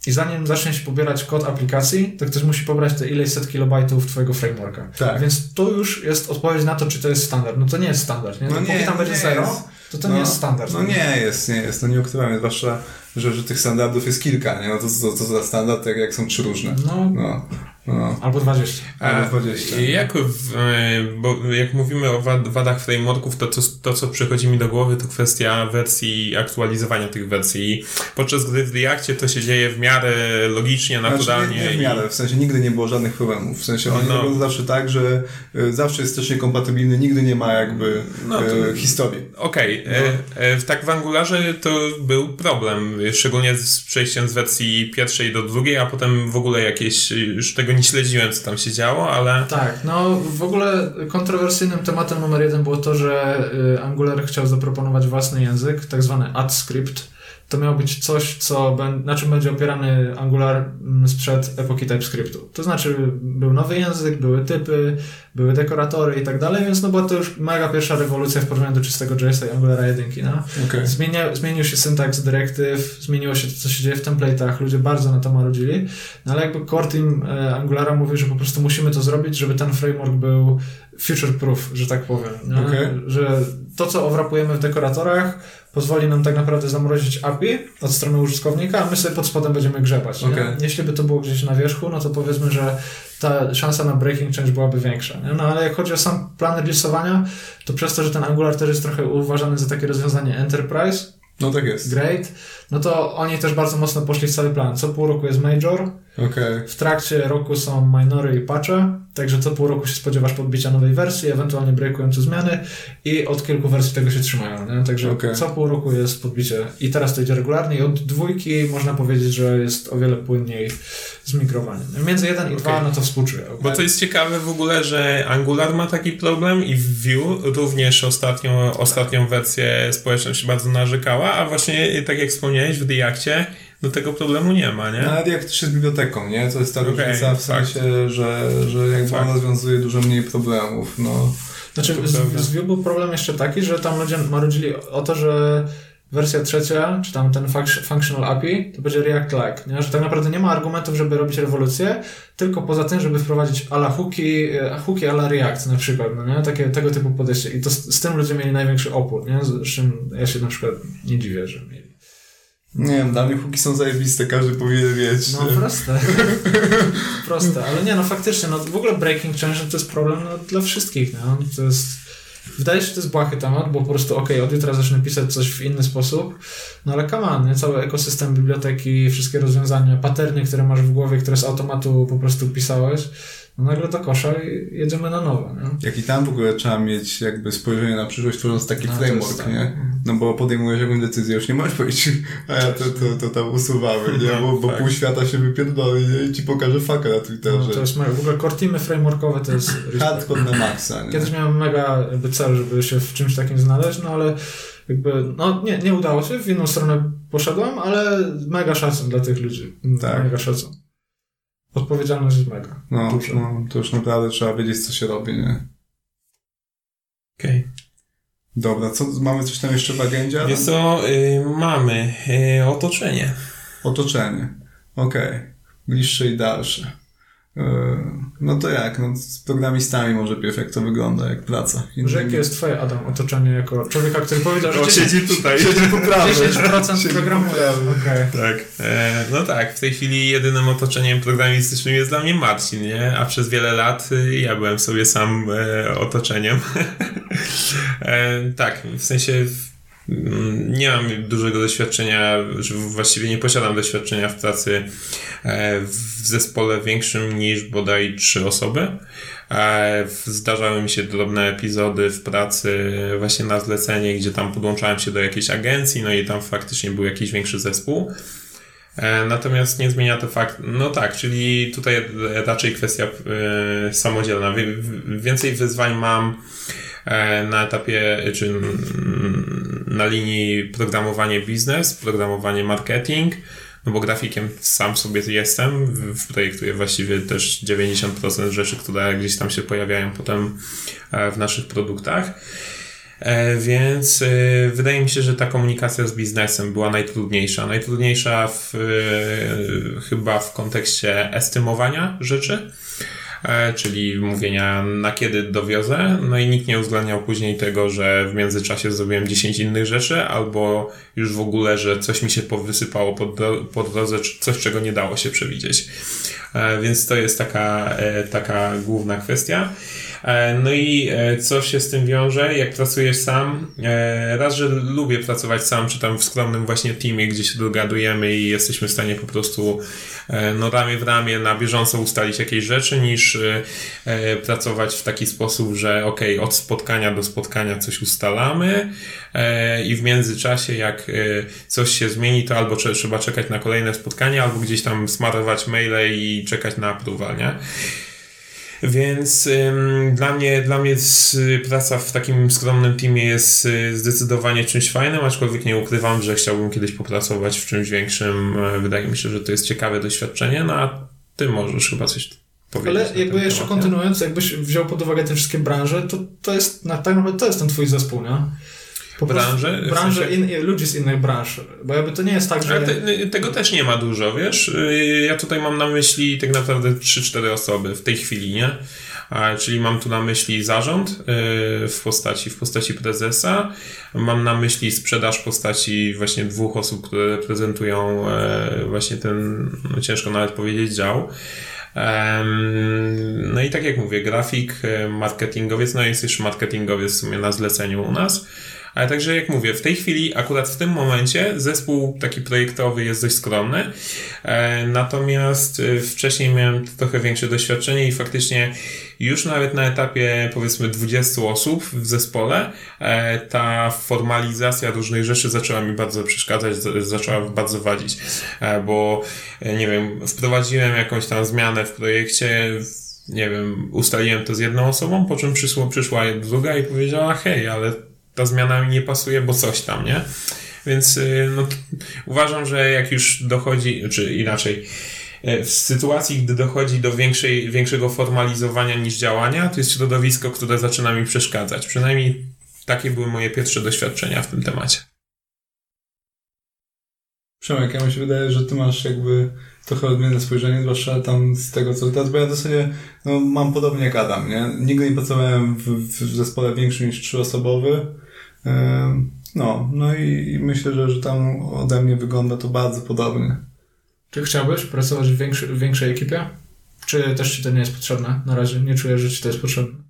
i zanim zacznie się pobierać kod aplikacji, to ktoś musi pobrać te ileś set kilobajtów twojego frameworka. Tak. Więc to już jest odpowiedź na to, czy to jest standard. No to nie jest standard, nie? No, nie, tam będzie zero, to to no, nie jest standard. No nie jest, nie jest. To nie ukrywamy, zwłaszcza że, że tych standardów jest kilka, nie? No to co za standard, jak, jak są trzy różne. No. no. No. Albo 20. Albo 20. Jak, w, e, bo jak mówimy o wadach frameworków, to, to, to co przychodzi mi do głowy to kwestia wersji, aktualizowania tych wersji. Podczas gdy w Reactie to się dzieje w miarę logicznie, naturalnie. Znaczy, nie, nie w miarę, w sensie nigdy nie było żadnych problemów. W sensie oni no. robią zawsze tak, że e, zawsze jest też niekompatybilny, nigdy nie ma jakby no to, e, historii. Okej. Okay. No. E, tak w Angularze to był problem, szczególnie z przejściem z wersji pierwszej do drugiej, a potem w ogóle jakieś już tego nie śledziłem, co tam się działo, ale... Tak, no w ogóle kontrowersyjnym tematem numer jeden było to, że y, Angular chciał zaproponować własny język, tak zwany AdScript, to miało być coś, co, na czym będzie opierany Angular mm, sprzed epoki TypeScriptu. To znaczy, był nowy język, były typy, były dekoratory i tak dalej, więc no była to już mega pierwsza rewolucja w porównaniu do czystego JS-a i Angulara 1. No. Okay. Zmienia, zmienił się syntaks dyrektyw, zmieniło się to, co się dzieje w template'ach, ludzie bardzo na to marudzili, no ale jakby core team e, Angulara mówi, że po prostu musimy to zrobić, żeby ten framework był future proof, że tak powiem. Okay. Że to, co owrapujemy w dekoratorach, pozwoli nam tak naprawdę zamrozić API od strony użytkownika, a my sobie pod spodem będziemy grzebać. Okay. Jeśli by to było gdzieś na wierzchu, no to powiedzmy, że ta szansa na breaking change byłaby większa. Nie? No ale jak chodzi o sam plan releasowania, to przez to, że ten Angular też jest trochę uważany za takie rozwiązanie enterprise, no tak jest. Great. No to oni też bardzo mocno poszli w cały plan. Co pół roku jest major. Okay. W trakcie roku są minory i patche. Także co pół roku się spodziewasz podbicia nowej wersji, ewentualnie breakujące zmiany i od kilku wersji tego się trzymają. Nie? Także okay. co pół roku jest podbicie i teraz to idzie regularnie i od dwójki można powiedzieć, że jest o wiele płynniej zmigrowanie. Między jeden i dwa, no to współczuję. Okay? Bo to jest ciekawe w ogóle, że Angular ma taki problem i Vue również ostatnią, ostatnią wersję społeczność bardzo narzekała, a właśnie tak jak wspomniałeś w Reactie do tego problemu nie ma, nie? Nawet jak też jest biblioteką, nie? To jest ta okay, różnica w sensie, że, że jakby fakt. ona rozwiązuje dużo mniej problemów, no. Znaczy, z, z Vue był problem jeszcze taki, że tam ludzie marudzili o to, że wersja trzecia, czy tam ten functional API, to będzie React-like, nie? że tak naprawdę nie ma argumentów, żeby robić rewolucję, tylko poza tym, żeby wprowadzić ala hooki, e, hooki ala React na przykład, no nie? Takie, tego typu podejście. I to z, z tym ludzie mieli największy opór, nie? Z czym ja się na przykład nie dziwię, że mieli. Nie wiem, dla mnie huki są zajebiste, każdy powinien mieć. No proste. proste, ale nie, no faktycznie, no w ogóle breaking change to jest problem no, dla wszystkich, no. To jest... Wydaje się, że to jest błahy temat, bo po prostu okej, okay, od jutra zacznę pisać coś w inny sposób, no ale come on, nie? cały ekosystem biblioteki, wszystkie rozwiązania, paterny, które masz w głowie, które z automatu po prostu pisałeś, no nagle do kosza i jedziemy na nowo. Nie? Jak i tam w ogóle trzeba mieć jakby spojrzenie na przyszłość, tworząc taki no, framework, tak. nie? No bo podejmujesz jakąś decyzję, już nie możesz powiedzieć, a ja to, to, to tam usuwamy, nie? Bo, bo tak. pół świata się wypierdoli nie? i ci pokaże faka na Twitterze. No, to jest mega. W ogóle core teamy frameworkowe to jest... Hardcore na maksa, nie? Kiedyś miałem mega jakby cel, żeby się w czymś takim znaleźć, no ale jakby, no nie, nie udało się, w inną stronę poszedłem, ale mega szacun dla tych ludzi. Tak. Mega szacun. Odpowiedzialność jest mega. No, no, to już naprawdę trzeba wiedzieć, co się robi, nie? Okej. Okay. Dobra, co, mamy coś tam jeszcze w agendzie? Wiesz co, y, mamy y, otoczenie. Otoczenie, okej. Okay. Bliższe i dalsze. E, no to jak? No, z programistami może pierw jak to wygląda, jak praca. Innymi... Że jakie jest twoje, Adam, otoczenie jako człowieka, który powiedział, że... No, siedzi tutaj. Siedzi po prawej. 10% programuje. Okay. Tak. E, no tak, w tej chwili jedynym otoczeniem programistycznym jest dla mnie Marcin, nie? A przez wiele lat y, ja byłem sobie sam e, otoczeniem. e, tak, w sensie nie mam dużego doświadczenia, właściwie nie posiadam doświadczenia w pracy e, w zespole większym niż bodaj trzy osoby. E, zdarzały mi się drobne epizody w pracy właśnie na zlecenie, gdzie tam podłączałem się do jakiejś agencji, no i tam faktycznie był jakiś większy zespół. E, natomiast nie zmienia to fakt, no tak, czyli tutaj raczej kwestia samodzielna. Więcej wyzwań mam E, na etapie, czy na linii programowanie biznes, programowanie marketing, no bo grafikiem sam sobie jestem, projektuję właściwie też 90% rzeczy, które gdzieś tam się pojawiają potem e, w naszych produktach. E, więc wydaje mi się, że ta komunikacja z biznesem była najtrudniejsza. Najtrudniejsza w, chyba w kontekście estymowania rzeczy E, czyli mówienia na kiedy dowiozę, no i nikt nie uwzględniał później tego, że w międzyczasie zrobiłem 10 innych rzeczy, albo już w ogóle, że coś mi się powysypało po, po drodze, coś czego nie dało się przewidzieć. E, więc to jest taka, e, taka główna kwestia. E, no i co się z tym wiąże, jak pracujesz sam? Raz, że lubię pracować sam, czy tam w skromnym właśnie teamie, gdzie się dogadujemy i jesteśmy w stanie po prostu no ramię w ramię na bieżąco ustalić jakieś rzeczy, niż pracować w taki sposób, że ok, od spotkania do spotkania coś ustalamy i w międzyczasie jak coś się zmieni, to albo trzeba czekać na kolejne spotkanie, albo gdzieś tam smarować maile i czekać na approval, nie? Więc ym, dla mnie, dla mnie praca w takim skromnym teamie jest y, zdecydowanie czymś fajnym, aczkolwiek nie ukrywam, że chciałbym kiedyś popracować w czymś większym. E, wydaje mi się, że to jest ciekawe doświadczenie, no a ty możesz chyba coś powiedzieć. Ale jakby jeszcze temat, kontynuując, jakbyś wziął pod uwagę te wszystkie branże, to, to jest, na, tak naprawdę to jest ten twój zespół, nie? Po branży? Branże, w sensie... in, ludzi z innych branż. Bo jakby to nie jest tak, że... Te, tego też nie ma dużo, wiesz? Y, ja tutaj mam na myśli tak naprawdę 3-4 osoby w tej chwili, nie? Czyli mam tu na myśli zarząd y, w postaci, w postaci prezesa, mam na myśli sprzedaż w postaci właśnie dwóch osób, które reprezentują e, właśnie ten, no ciężko nawet powiedzieć, dział. No i tak jak mówię, grafik, e, marketingowiec, no jest jeszcze marketingowiec w sumie na zleceniu u nas. Ale także jak mówię, w tej chwili, akurat w tym momencie, zespół taki projektowy jest dość skromny. E, natomiast e, wcześniej miałem trochę większe doświadczenie i faktycznie już nawet na etapie powiedzmy 20 osób w zespole e, ta formalizacja różnych rzeczy zaczęła mi bardzo przeszkadzać, zaczęła bardzo wadzić, bo nie wiem, wprowadziłem jakąś tam zmianę w projekcie, nie wiem, ustaliłem to z jedną osobą, po czym przyszło, przyszła druga i powiedziała, hej, ale ta zmiana mi nie pasuje, bo coś tam, nie? Więc y, no, uważam, że jak już dochodzi, czy inaczej, y, w sytuacji, gdy dochodzi do większej, większego formalizowania niż działania, to jest środowisko, które zaczyna mi przeszkadzać. Przynajmniej takie były moje pierwsze doświadczenia w tym temacie. Przemek, ja mi się wydaje, że ty masz jakby trochę odmienne spojrzenie, zwłaszcza tam z tego, co teraz, bo ja w zasadzie no, mam podobnie jak Adam, nie? Nigdy nie pracowałem w, w zespole większym niż trzyosobowy, no, no i, myślę, że, że tam ode mnie wygląda to bardzo podobnie. Czy chciałbyś pracować w, większy, w większej ekipie? Czy też ci to nie jest potrzebne? Na razie nie czuję, że ci to jest potrzebne.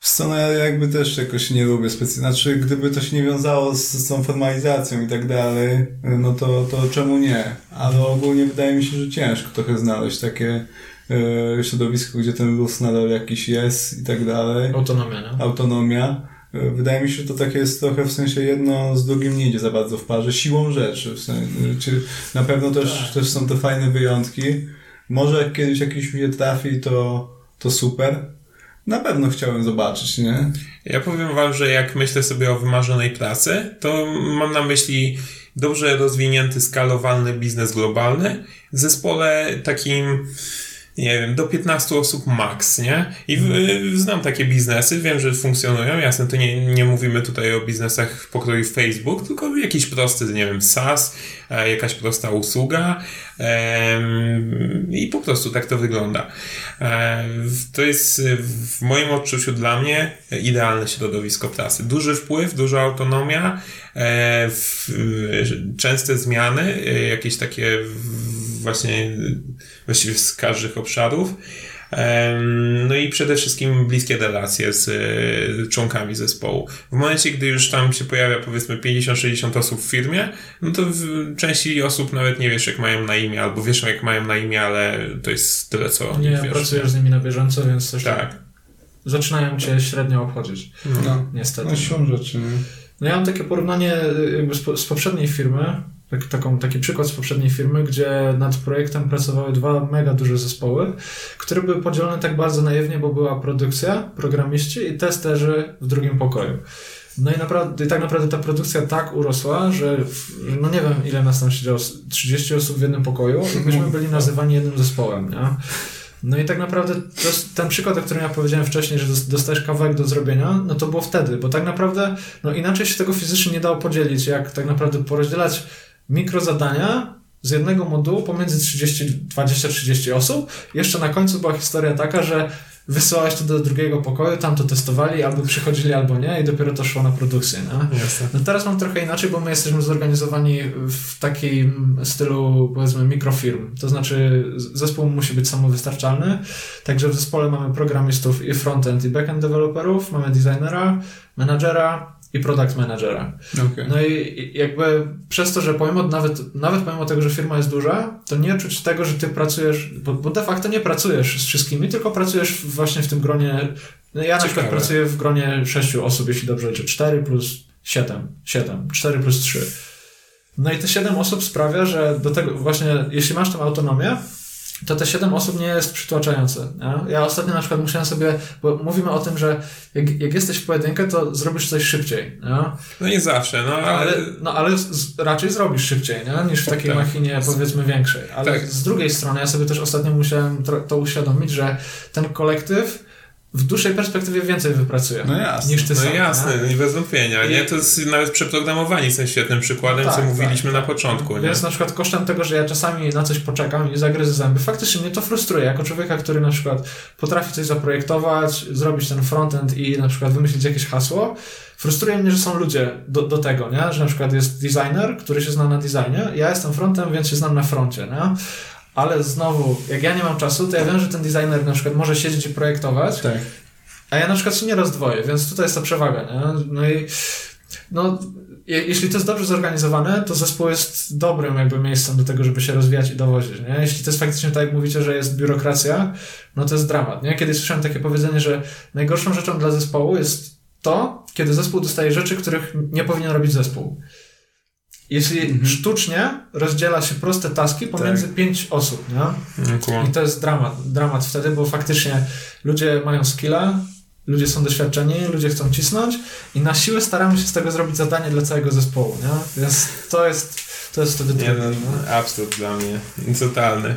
Co, no ja jakby też jakoś nie lubię specjalnie. Znaczy, gdyby to się nie wiązało z, z tą formalizacją i tak dalej, no to, to czemu nie? Ale ogólnie wydaje mi się, że ciężko trochę znaleźć takie yy, środowisku, gdzie ten luz nadal jakiś jest i tak dalej. Autonomia, nie? Autonomia. Wydaje mi się, że to takie jest trochę w sensie jedno z drugim nie idzie za bardzo w parze, siłą rzeczy. W sensie, na pewno też, tak. też są te fajne wyjątki. Może jak kiedyś jakiś mi trafi, to, to super. Na pewno chciałem zobaczyć, nie? Ja powiem wam, że jak myślę sobie o wymarzonej pracy, to mam na myśli dobrze rozwinięty, skalowalny biznes globalny w zespole takim nie wiem, do 15 osób max, nie? I w, mhm. znam takie biznesy, wiem, że funkcjonują, jasne, to nie, nie mówimy tutaj o biznesach w pokroju Facebook, tylko jakiś prosty, nie wiem, SaaS, e, jakaś prosta usługa i po prostu tak to wygląda. E, to jest w moim odczuciu dla mnie idealne środowisko pracy. Duży wpływ, duża autonomia, e, częste zmiany, jakieś takie właśnie właściwie z każdych obszarów. No i przede wszystkim bliskie relacje z e, członkami zespołu. W momencie, gdy już tam się pojawia powiedzmy 50-60 osób w firmie, no to w części osób nawet nie wiesz jak mają na imię, albo wiesz jak mają na imię, ale to jest tyle co Nie wiesz. pracujesz z nimi na bieżąco, więc coś tak. zaczynają cię średnio obchodzić. No, niestety. No siłą rzeczy. No ja mam takie porównanie jakby z, z poprzedniej firmy, tak, taką, taki przykład z poprzedniej firmy, gdzie nad projektem pracowały dwa mega duże zespoły, które były podzielone tak bardzo naiwnie, bo była produkcja, programiści i testerzy w drugim pokoju. No i, naprawdę, i tak naprawdę ta produkcja tak urosła, że, że no nie wiem ile nas tam siedziało, 30 osób w jednym pokoju i myśmy byli nazywani jednym zespołem, nie? No i tak naprawdę ten przykład, o którym ja powiedziałem wcześniej, że dostajesz kawałek do zrobienia, no to było wtedy, bo tak naprawdę no inaczej się tego fizycznie nie dało podzielić, jak tak naprawdę porozdzielać mikrozadania z jednego modułu pomiędzy 30, 20-30 osób. Jeszcze na końcu była historia taka, że wysyłałeś to do drugiego pokoju, tam to testowali, albo przychodzili, albo nie i dopiero to szło na produkcję. Nie? No teraz mam trochę inaczej, bo my jesteśmy zorganizowani w takim stylu, powiedzmy, mikrofirm. To znaczy zespół musi być samowystarczalny, także w zespole mamy programistów i frontend i backend deweloperów, mamy designera, menadżera, i product managera. Okay. No i jakby przez to, że pomimo nawet, nawet pomimo tego, że firma jest duża, to nie czuć tego, że ty pracujesz, bo, bo de facto nie pracujesz z wszystkimi, tylko pracujesz właśnie w tym gronie. No ja na przykład pracuję w gronie sześciu osób, jeśli dobrze liczę, 4 plus 7, 7, 4 plus 3. No i te 7 osób sprawia, że do tego właśnie, jeśli masz tę autonomię, to te 7 osób nie jest przytłaczające. Nie? Ja ostatnio na przykład musiałem sobie, bo mówimy o tym, że jak, jak jesteś w pojedynkę, to zrobisz coś szybciej. Nie? No nie zawsze, no ale... no ale z, raczej zrobisz szybciej, nie? niż w takiej tak. machinie powiedzmy większej. Ale tak. z drugiej strony ja sobie też ostatnio musiałem to, to uświadomić, że ten kolektyw w dłuższej perspektywie więcej wypracuje no jasne, niż ty no sam. jasne, nie? bez wątpienia. I... Nie? To jest nawet przeprogramowani są świetnym przykładem, no tak, co mówiliśmy tak, na początku. Nie? Więc na przykład kosztem tego, że ja czasami na coś poczekam i zagryzę zęby, faktycznie mnie to frustruje. Jako człowieka, który na przykład potrafi coś zaprojektować, zrobić ten frontend i na przykład wymyślić jakieś hasło, frustruje mnie, że są ludzie do, do tego, nie? że na przykład jest designer, który się zna na designie, ja jestem frontem, więc się znam na froncie. Nie? Ale znowu, jak ja nie mam czasu, to ja wiem, że ten designer na przykład może siedzieć i projektować, tak. a ja na przykład się nie rozdwoję, więc tutaj jest ta przewaga, nie? No i no, jeśli to jest dobrze zorganizowane, to zespół jest dobrym jakby miejscem do tego, żeby się rozwijać i dowozić, nie? Jeśli to jest faktycznie tak, jak mówicie, że jest biurokracja, no to jest dramat, nie? Kiedyś słyszałem takie powiedzenie, że najgorszą rzeczą dla zespołu jest to, kiedy zespół dostaje rzeczy, których nie powinien robić zespół. Jeśli mhm. sztucznie rozdziela się proste taski pomiędzy tak. pięć osób, nie? I to jest dramat, dramat wtedy, bo faktycznie ludzie mają skilla, ludzie są doświadczeni, ludzie chcą cisnąć i na siłę staramy się z tego zrobić zadanie dla całego zespołu, nie? Więc to jest, to jest wtedy trudne. No, absurd dla mnie, totalny.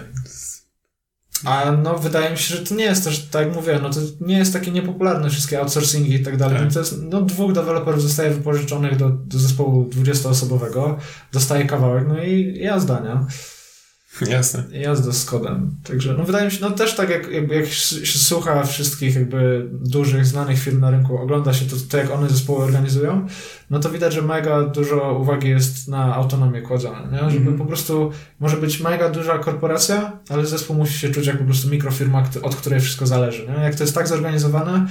A no wydaje mi się, że to nie jest też, tak jak mówię, no to nie jest takie niepopularne wszystkie outsourcingi i tak dalej. Tak. No to jest, no dwóch deweloperów zostaje wypożyczonych do, do zespołu 20-osobowego, dostaje kawałek, no i jazda, nie? Jasne. Jazda z kodem. Także, no wydaje mi się, no też tak jak, jakby jak się słucha wszystkich jakby dużych, znanych firm na rynku, ogląda się to, to jak one zespoły organizują, no to widać, że mega dużo uwagi jest na autonomię kładzone, nie? Żeby mm -hmm. po prostu, może być mega duża korporacja, ale zespół musi się czuć jak po prostu mikrofirma, od której wszystko zależy, nie? Jak to jest tak zorganizowane,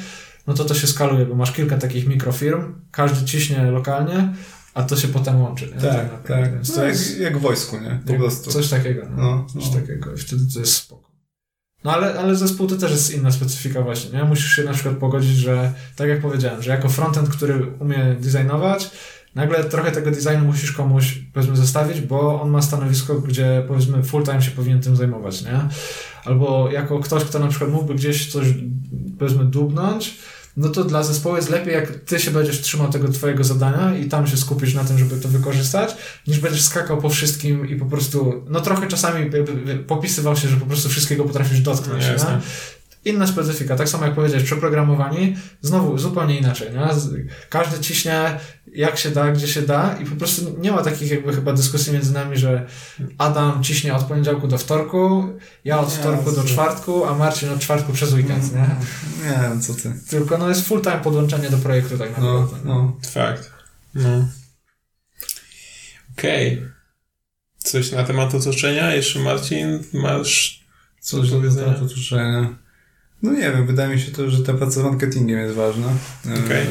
no to to się skaluje, bo masz kilka takich mikrofirm, każdy ciśnie lokalnie, a to się potem łączy. Nie? Tak, tak. tak. No, to jak, jak w wojsku, nie? Po prostu. Coś takiego. No. No, coś no. takiego. I wtedy to jest spoko. No ale, ale zespół to też jest inna specyfika właśnie, nie? Musisz się na przykład pogodzić, że tak jak powiedziałem, że jako frontend, który umie designować, nagle trochę tego designu musisz komuś, powiedzmy, zostawić, bo on ma stanowisko, gdzie, powiedzmy, full time się powinien tym zajmować, nie? Albo jako ktoś, kto na przykład mógłby gdzieś coś, powiedzmy, dubnąć, no to dla zespołu jest lepiej, jak ty się będziesz trzymał tego twojego zadania i tam się skupisz na tym, żeby to wykorzystać, niż będziesz skakał po wszystkim i po prostu, no trochę czasami popisywał się, że po prostu wszystkiego potrafisz dotknąć. No, inna specyfika. Tak samo jak powiedziałeś, przeprogramowani, znowu zupełnie inaczej. Nie? Każdy ciśnie jak się da, gdzie się da i po prostu nie ma takich jakby chyba dyskusji między nami, że Adam ciśnie od poniedziałku do wtorku, ja od wtorku do czwartku, a Marcin od czwartku przez weekend, nie? Nie wiem, co ty. Tylko no jest full time podłączenie do projektu tak no, naprawdę. No, no. Fakt. No. Okej. Okay. Coś na temat otoczenia? Jeszcze Marcin, masz coś do temat otoczenia? No nie wiem, wydaje mi się to, że ta praca z marketingiem jest ważna. Okej. Okay.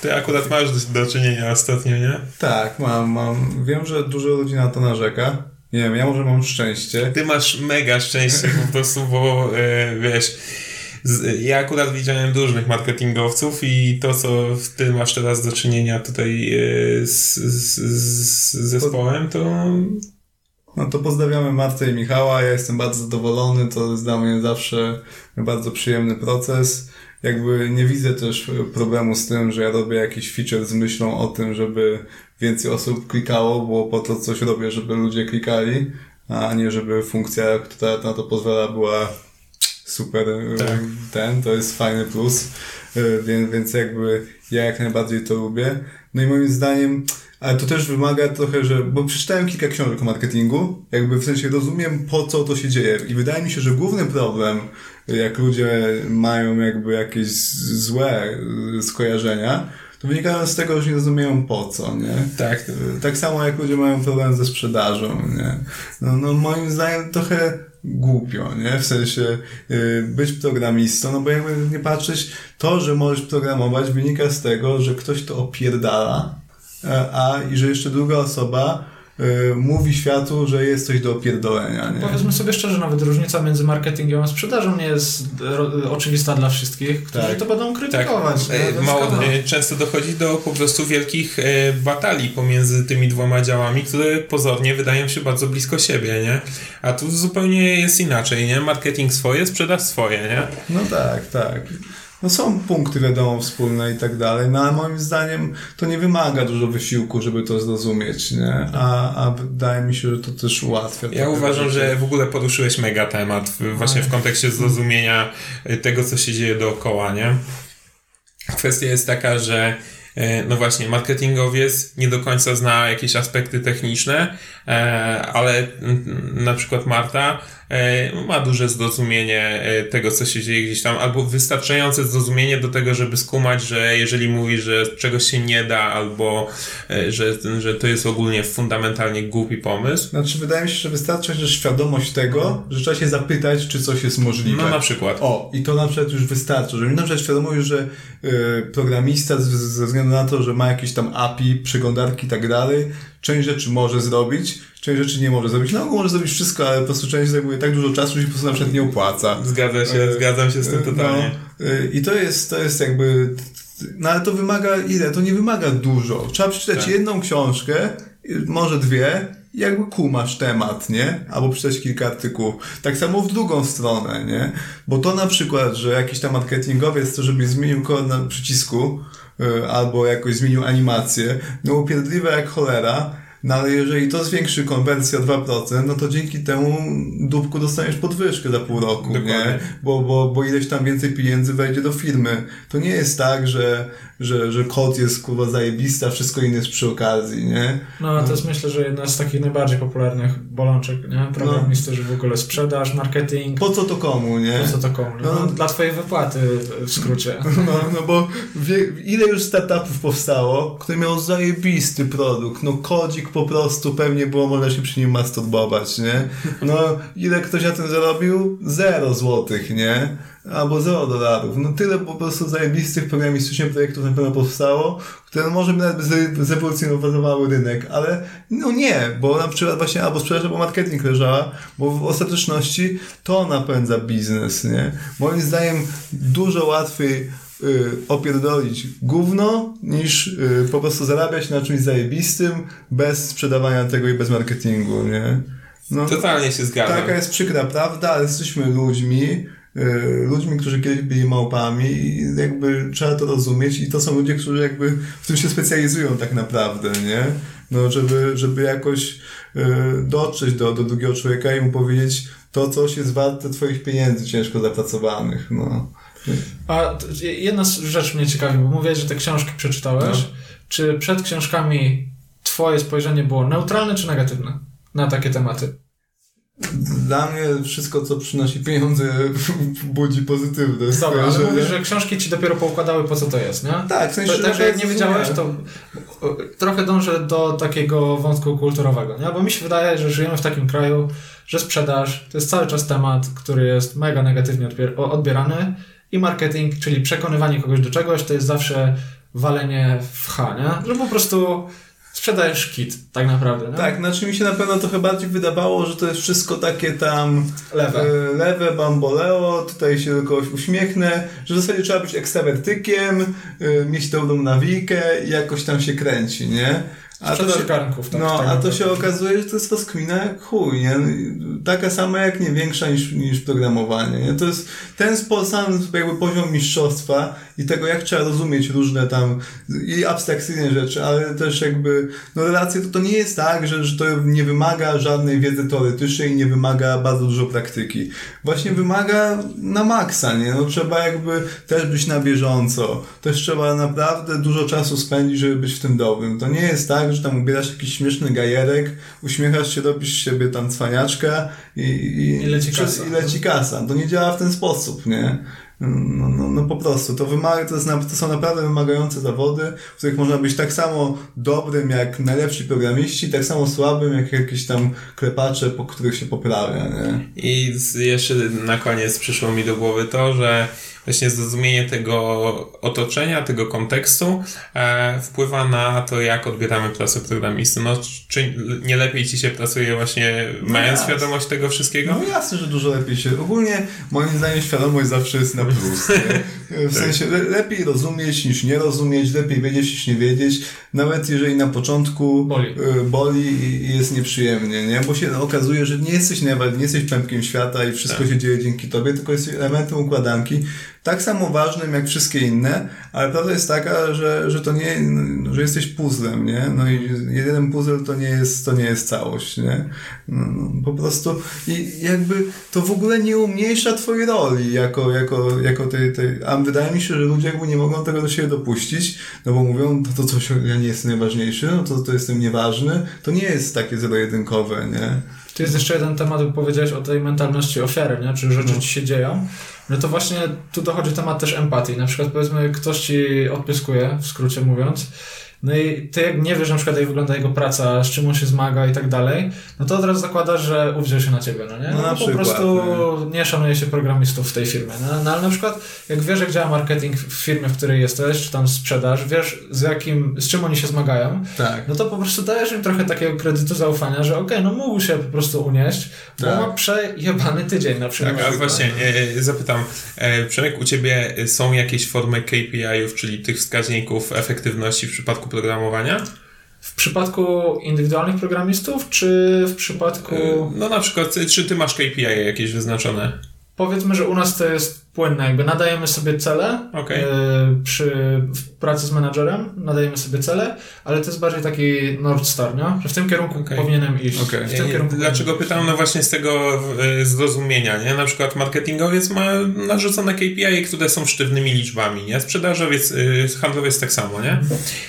Ty akurat masz do, do czynienia ostatnio, nie? Tak, mam, mam. Wiem, że dużo ludzi na to narzeka. Nie wiem, ja może mam szczęście. Ty masz mega szczęście po prostu, bo yy, wiesz... Ja akurat widziałem różnych marketingowców i to, co ty masz teraz do czynienia tutaj e, z, z, z zespołem, to no to pozdrawiamy Martę i Michała. Ja jestem bardzo zadowolony. To jest dla mnie zawsze bardzo przyjemny proces. Jakby nie widzę też problemu z tym, że ja robię jakiś feature z myślą o tym, żeby więcej osób klikało, bo po to coś robię, żeby ludzie klikali, a nie żeby funkcja, która na to pozwala, była super tak. ten, to jest fajny plus. Więc, więc jakby ja jak najbardziej to lubię. No i moim zdaniem ale to też wymaga trochę, że, bo przeczytałem kilka książek o marketingu, jakby w sensie rozumiem po co to się dzieje i wydaje mi się, że główny problem, jak ludzie mają jakby jakieś złe skojarzenia, to wynika z tego, że nie rozumieją po co, nie? Tak. Tak samo jak ludzie mają problem ze sprzedażą, nie? No, no moim zdaniem trochę głupio, nie? W sensie yy, być programistą, no bo jakby nie patrzeć, to, że możesz programować wynika z tego, że ktoś to opierdala, a i że jeszcze druga osoba y, mówi światu, że jest coś do opierdolenia. Nie? Powiedzmy sobie szczerze, nawet różnica między marketingiem a sprzedażą nie jest oczywista dla wszystkich, którzy tak. to będą krytykować. Tak. E, mało, często dochodzi do po prostu wielkich e, batalii pomiędzy tymi dwoma działami, które pozornie wydają się bardzo blisko siebie, nie? A tu zupełnie jest inaczej, nie? Marketing swoje, sprzedaż swoje, nie? No tak, tak no są punkty, wiadomo, wspólne i tak dalej, no ale moim zdaniem to nie wymaga dużo wysiłku, żeby to zrozumieć, nie? A, a wydaje mi się, że to też ułatwia. Ja uważam, że w ogóle poruszyłeś mega temat, właśnie w kontekście zrozumienia tego, co się dzieje dookoła, nie? Kwestia jest taka, że e, no właśnie, marketingowiec nie do końca zna jakieś aspekty techniczne, e, ale na przykład Marta ma duże zrozumienie e, tego, co się dzieje gdzieś tam, albo wystarczające zrozumienie do tego, żeby skumać, że jeżeli mówi, że czegoś się nie da, albo e, że, że to jest ogólnie fundamentalnie głupi pomysł. Znaczy, wydaje mi się, że wystarczy że świadomość tego, że trzeba się zapytać, czy coś jest możliwe. No na przykład. O, i to na przykład już wystarczy, że na przykład świadomość, że y, programista ze względu na to, że ma jakieś tam API, przeglądarki i tak dalej, część rzeczy może zrobić, część rzeczy nie może zrobić. No, może zrobić wszystko, ale po prostu część zajmuje tak dużo czasu, że po prostu na przykład nie opłaca. Zgadza się, e, zgadzam się z tym totalnie. No, e, I to jest, to jest jakby, no ale to wymaga ile? To nie wymaga dużo. Trzeba przeczytać tak. jedną książkę, może dwie, jakby kumasz temat, nie? Albo przeczytać kilka artykułów. Tak samo w drugą stronę, nie? Bo to na przykład, że jakiś tam marketingowiec to żeby zmienił kod na przycisku, e, albo jakoś zmienił animację, no upierdliwe jak cholera, no ale jeżeli to zwiększy konwencję o 2%, no to dzięki temu dupku dostaniesz podwyżkę za pół roku, Dokładnie. nie? Bo, bo, bo ileś tam więcej pieniędzy wejdzie do firmy. To nie jest tak, że, że, że kod jest kurwa zajebista, wszystko inne jest przy okazji, nie? No, to jest myślę, że jedna z takich najbardziej popularnych bolączek, nie? Programisty, no. że w ogóle sprzedaż, marketing. Po co to komu, nie? Po co to komu? No, no dla twojej wypłaty w skrócie. No, no bo wie, ile już startupów powstało, które miało zajebisty produkt, no kodzik po prostu pewnie było można się przy nim masturbować, nie? No, ile ktoś na tym zarobił? Zero złotych, nie? Albo zero dolarów. No tyle po prostu zajebistych programistycznie projektów na pewno powstało, które może by nawet zewolucjonowały rynek, ale no nie, bo na przykład właśnie albo sprzedaż, albo marketing leżała, bo w ostateczności to napędza biznes, nie? Moim zdaniem dużo łatwiej y, opierdolić gówno, niż y, po prostu zarabiać na czymś zajebistym bez sprzedawania tego i bez marketingu, nie? No, Totalnie się zgadzam. Taka jest przykra prawda, ale jesteśmy ludźmi, ludźmi, którzy kiedyś byli małpami i jakby trzeba to rozumieć i to są ludzie, którzy jakby w tym się specjalizują tak naprawdę, nie? No, żeby, żeby jakoś y, dotrzeć do, do drugiego człowieka i mu powiedzieć to coś jest warte twoich pieniędzy ciężko zapracowanych, no. A jedna rzecz mnie ciekawi, bo mówiłeś, że te książki przeczytałeś. No. Czy przed książkami twoje spojrzenie było neutralne czy negatywne na takie tematy? Dla mnie wszystko, co przynosi pieniądze, budzi pozytywne Dobra, ale mówisz, że książki ci dopiero poukładały, po co to jest, nie? Tak, w sensie, Także jak nie wiedziałeś, to trochę dążę do takiego wątku kulturowego, nie? Bo mi się wydaje, że żyjemy w takim kraju, że sprzedaż to jest cały czas temat, który jest mega negatywnie odbierany i marketing, czyli przekonywanie kogoś do czegoś, to jest zawsze walenie w H, nie? Że po prostu sprzedajesz kit, tak naprawdę. Nie? Tak, znaczy mi się na pewno trochę bardziej wydawało, że to jest wszystko takie tam lewe, e, lewe bamboleo, tutaj się do kogoś uśmiechnę, że w zasadzie trzeba być ekstrawertykiem, e, mieć dobrą nawikę i jakoś tam się kręci, nie? A to, się, garnków, tak, no, a to się okazuje, że to jest rozkmina jak chuj, nie? Taka sama jak nie większa niż, niż programowanie, nie? To jest ten sam jakby poziom mistrzostwa i tego, jak trzeba rozumieć różne tam i abstrakcyjne rzeczy, ale też jakby, no relacje to, to nie jest tak, że, że to nie wymaga żadnej wiedzy teoretycznej i nie wymaga bardzo dużo praktyki. Właśnie wymaga na maksa, nie? No trzeba jakby też być na bieżąco. Też trzeba naprawdę dużo czasu spędzić, żeby być w tym dobrym. To nie jest tak, że tam ubierasz jakiś śmieszny gajerek, uśmiechasz się, robisz siebie tam cwaniaczka i, i, I leci kasa. I leci kasa. To nie działa w ten sposób, nie? No, no, no po prostu, to, wymaga, to, jest, to są naprawdę wymagające zawody, w których można być tak samo dobrym jak najlepsi programiści, tak samo słabym jak jakieś tam klepacze, po których się poprawia. Nie? I jeszcze na koniec przyszło mi do głowy to, że właśnie zrozumienie tego otoczenia, tego kontekstu e, wpływa na to, jak odbieramy pracę programisty. No, czy nie lepiej ci się pracuje właśnie no mając jasne. świadomość tego wszystkiego? No jasne, że dużo lepiej się. Ogólnie moim zdaniem świadomość zawsze jest na plus. w tak. sensie le lepiej rozumieć niż nie rozumieć, lepiej wiedzieć niż nie wiedzieć, nawet jeżeli na początku boli, y, boli i jest nieprzyjemnie, nie? Bo się okazuje, że nie jesteś nawet, nie jesteś pępkiem świata i wszystko tak. się dzieje dzięki tobie, tylko jesteś elementem układanki, tak samo ważnym jak wszystkie inne, ale prawda jest taka, że, że to nie, że jesteś puzzlem, nie? No i jeden puzzle to nie jest, to nie jest całość, nie? No, no, po prostu i jakby to w ogóle nie umniejsza twojej roli jako, jako, jako tej, tej, a wydaje mi się, że ludzie jakby nie mogą tego do siebie dopuścić, no bo mówią, to, to coś, ja nie jestem najważniejszy, no to, to jestem nieważny, to nie jest takie zero-jedynkowe, nie? To jest jeszcze jeden temat, bo powiedziałeś o tej mentalności ofiary, nie? Czy rzeczy no. ci się dzieją. No to właśnie tu dochodzi temat też empatii. Na przykład powiedzmy, ktoś ci odpyskuje, w skrócie mówiąc, no i ty jak nie wiesz na przykład jak wygląda jego praca, z czym on się zmaga i tak dalej, no to od razu zakładasz, że uwziął się na ciebie, no nie? No, no po przykład, prostu nie. nie szanuje się programistów w tej firmie. No, no ale na przykład jak wiesz jak działa marketing w firmie, w której jesteś, czy tam sprzedaż, wiesz z jakim, z czym oni się zmagają, tak. no to po prostu dajesz im trochę takiego kredytu zaufania, że okej, okay, no mógł się po prostu unieść, tak. bo ma przejebany tydzień na przykład. Tak, a właśnie e, zapytam, e, Przemek, u Ciebie są jakieś formy KPI-ów, czyli tych wskaźników efektywności w przypadku programowania? W przypadku indywidualnych programistów, czy w przypadku. No na przykład, czy ty masz KPI jakieś wyznaczone? Powiedzmy, że u nas to jest płynne, jakby nadajemy sobie cele okay. y, przy pracy z menadżerem, nadajemy sobie cele, ale to jest bardziej taki North Star, nie? że w tym kierunku okay. powinienem iść. Okay. W tym nie, kierunku dlaczego pytam? No właśnie z tego y, zrozumienia, nie? Na przykład marketingowiec ma narzucone KPI, które są sztywnymi liczbami, nie? Sprzedażowiec, y, handlowiec tak samo, nie?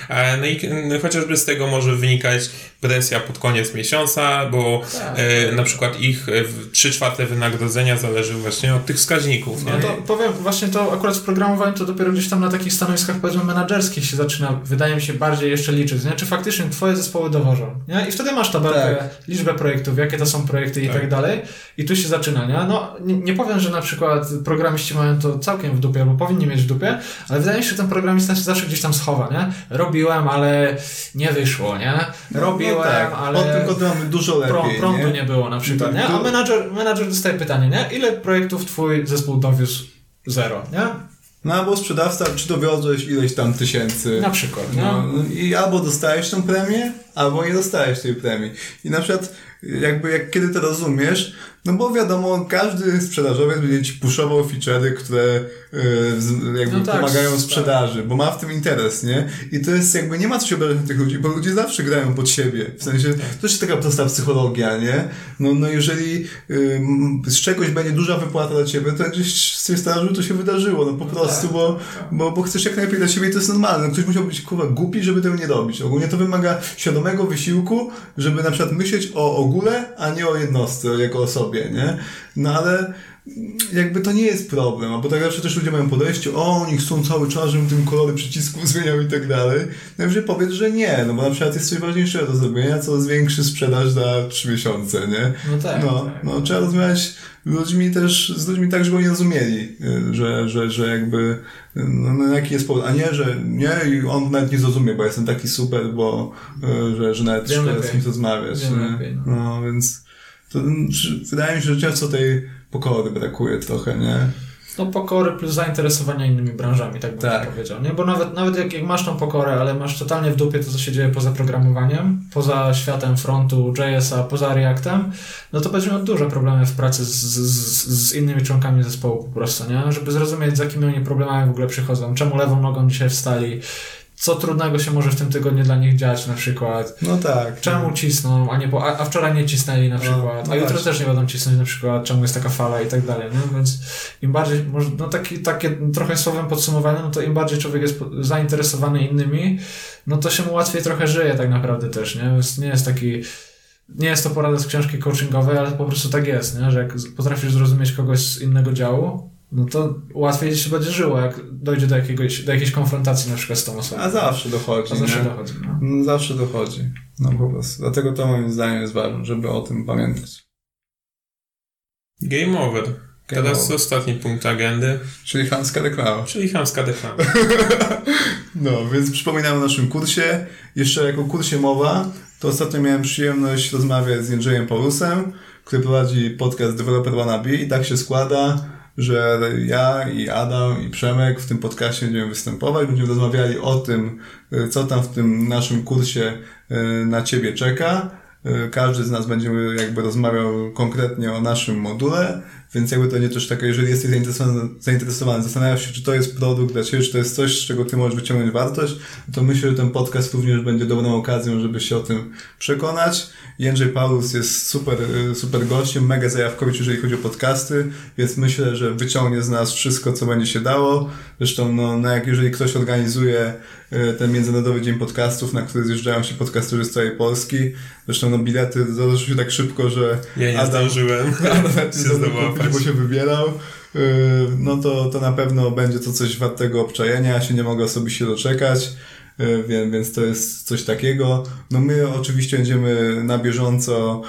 E, no i chociażby z tego może wynikać presja pod koniec miesiąca, bo tak. na przykład ich 3 czwarte wynagrodzenia zależy właśnie od tych wskaźników, nie? No to powiem, właśnie to akurat w programowaniu to dopiero gdzieś tam na takich stanowiskach powiedzmy menadżerskich się zaczyna, wydaje mi się, bardziej jeszcze liczyć, nie? Czy faktycznie twoje zespoły dowożą, nie? I wtedy masz tabelkę, tak. liczbę projektów, jakie to są projekty i tak, tak dalej i tu się zaczyna, nie? No, nie, nie, powiem, że na przykład programiści mają to całkiem w dupie, bo powinni mieć w dupie, ale wydaje mi się, że ten programista się zawsze gdzieś tam schowa, nie? Robiłem, ale nie wyszło, nie? Robiłem, no, no tak. ale... Od tym mamy dużo lepiej, Prądu nie? nie było na przykład, tak, nie? A menadżer, menadżer dostaje pytanie, nie? Ile projektów twój zespół dowiózł? Zero, nie? No albo sprzedawca, czy dowiozłeś ileś tam tysięcy. Na przykład, no. no. I albo dostajesz tą premię, albo nie dostajesz tej premii. I na przykład, jakby jak kiedy to rozumiesz, no bo wiadomo, każdy sprzedażowiec będzie ci puszował feature'y, które yy, jakby no tak, pomagają tak. sprzedaży, tak. bo ma w tym interes, nie? I to jest jakby, nie ma co się obrażać na tych ludzi, bo ludzie zawsze grają pod siebie. W sensie, tak. to jest taka prosta psychologia, nie? No, no jeżeli yy, z czegoś będzie duża wypłata dla ciebie, to gdzieś z tej sprzedaży to się wydarzyło, no po no prostu, tak, bo, tak. bo, bo chcesz jak najlepiej dla siebie i to jest normalne. No, ktoś musiał być kurwa głupi, żeby tego nie robić. Ogólnie to wymaga świadomego wysiłku, żeby na przykład myśleć o ogóle, a nie o jednostce, jako osobie sobie, nie? No ale jakby to nie jest problem, bo tak zawsze też ludzie mają podejście, o, oni chcą cały czas, żebym tym kolory przycisków zmieniał i tak dalej. Najwyżej powiedz, że nie, no bo na przykład jest coś ważniejszego do zrobienia, co zwiększy sprzedaż za trzy miesiące, nie? No tak. No, tak. no trzeba rozmawiać ludźmi też, z ludźmi tak, żeby oni rozumieli, że, że, że jakby, no, no jaki jest powód, a nie, że nie, i on nawet nie zrozumie, bo jestem taki super, bo, y, że, że nawet szkoda z nim rozmawiać. Lepiej, no. no więc to wydaje mi się, że często tej pokory brakuje trochę, nie? No pokory plus zainteresowania innymi branżami, tak bym tak. powiedział, nie? Bo nawet, nawet jak, jak masz tą pokorę, ale masz totalnie w dupie to, co się dzieje poza programowaniem, poza światem frontu, JS-a, poza Reactem, no to będziesz miał duże problemy w pracy z, z, z innymi członkami zespołu po prostu, nie? Żeby zrozumieć, z jakimi oni problemami w ogóle przychodzą, czemu lewą nogą dzisiaj wstali, co trudnego się może w tym tygodniu dla nich dziać na przykład. No tak. Czemu no. cisną, a, nie po, a, a, wczoraj nie cisnęli na no, przykład, no, a jutro też nie będą cisnąć na przykład, czemu jest taka fala i tak dalej, no więc im bardziej, może, no taki, takie trochę słowem podsumowanie, no to im bardziej człowiek jest zainteresowany innymi, no to się mu łatwiej trochę żyje tak naprawdę też, nie? Więc nie jest taki nie jest to porada z książki coachingowej, ale po prostu tak jest, nie? że jak potrafisz zrozumieć kogoś z innego działu, no to łatwiej się będzie żyło, jak dojdzie do, jakiegoś, do jakiejś konfrontacji na przykład z tą osobą. A zawsze dochodzi. A zawsze nie? dochodzi. No. no. Zawsze dochodzi. No po prostu. Dlatego to moim zdaniem jest ważne, żeby o tym pamiętać. Game over. Game Teraz over. ostatni punkt agendy. Czyli chamska reklama. Czyli chamska reklama. no, więc przypominam o naszym kursie. Jeszcze jako kursie mowa, to ostatnio miałem przyjemność rozmawiać z Jędrzejem Paulusem, który prowadzi podcast Developer Wannabe i tak się składa, że ja i Adam i Przemek w tym podcaście będziemy występować, będziemy rozmawiali o tym, y, co tam w tym naszym kursie y, na Ciebie czeka. Y, każdy z nas będzie jakby rozmawiał konkretnie o naszym module, więc jakby to nie też takie, jeżeli jesteś zainteresowany, zainteresowany, zastanawiasz się, czy to jest produkt dla Ciebie, czy to jest coś, z czego Ty możesz wyciągnąć wartość, to myślę, że ten podcast również będzie dobrą okazją, żeby się o tym przekonać. Jędrzej Paulus jest super, y, super gościem, mega zajawkowiec, jeżeli chodzi o podcasty, więc myślę, że wyciągnie z nas wszystko, co będzie się dało. Zresztą, no, no jak jeżeli ktoś organizuje ten Międzynarodowy Dzień Podcastów, na który zjeżdżają się podcasterzy z całej Polski. Zresztą no bilety zdarzyły się tak szybko, że ja nie Adam, zdążyłem. Adam się kupić, bo się wybierał. Y, no to, to na pewno będzie to coś wartego obczajenia. Ja się nie mogę osobiście doczekać. Y, więc, więc to jest coś takiego. No my oczywiście będziemy na bieżąco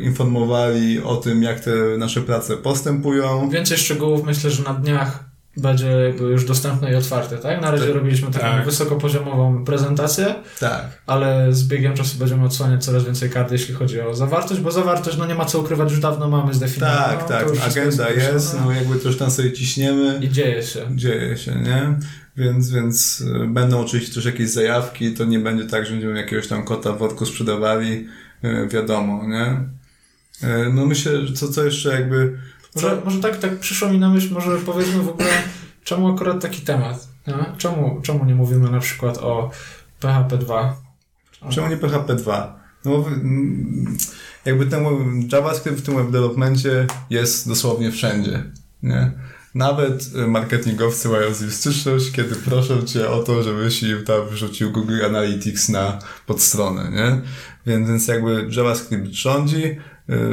informowali o tym, jak te nasze prace postępują. Więcej szczegółów myślę, że na dniach będzie już dostępne i otwarte, tak? Na razie tak, robiliśmy taką tak. wysokopoziomową prezentację, tak. ale z biegiem czasu będziemy odsłaniać coraz więcej kart, jeśli chodzi o zawartość, bo zawartość, no nie ma co ukrywać, już dawno mamy zdefiniowaną. Tak, tak, agenda jest, jest, no jakby to już tam sobie ciśniemy. I dzieje się. Dzieje się, nie? Więc, więc y, będą oczywiście też jakieś zajawki, to nie będzie tak, że będziemy jakiegoś tam kota w worku sprzedawali, y, wiadomo, nie? Y, no myślę, że co, co jeszcze jakby... Może, może tak, tak przyszło mi na myśl, może powiedzmy w ogóle, czemu akurat taki temat? Czemu, czemu nie mówimy na przykład o PHP 2? Czemu nie PHP 2? No, jakby temu JavaScript w tym web developmentie jest dosłownie wszędzie, nie? Nawet y, marketingowcy mają z nim styczność, kiedy proszą cię o to, żebyś im tam wrzucił Google Analytics na podstronę, nie? Więc, więc jakby JavaScript rządzi,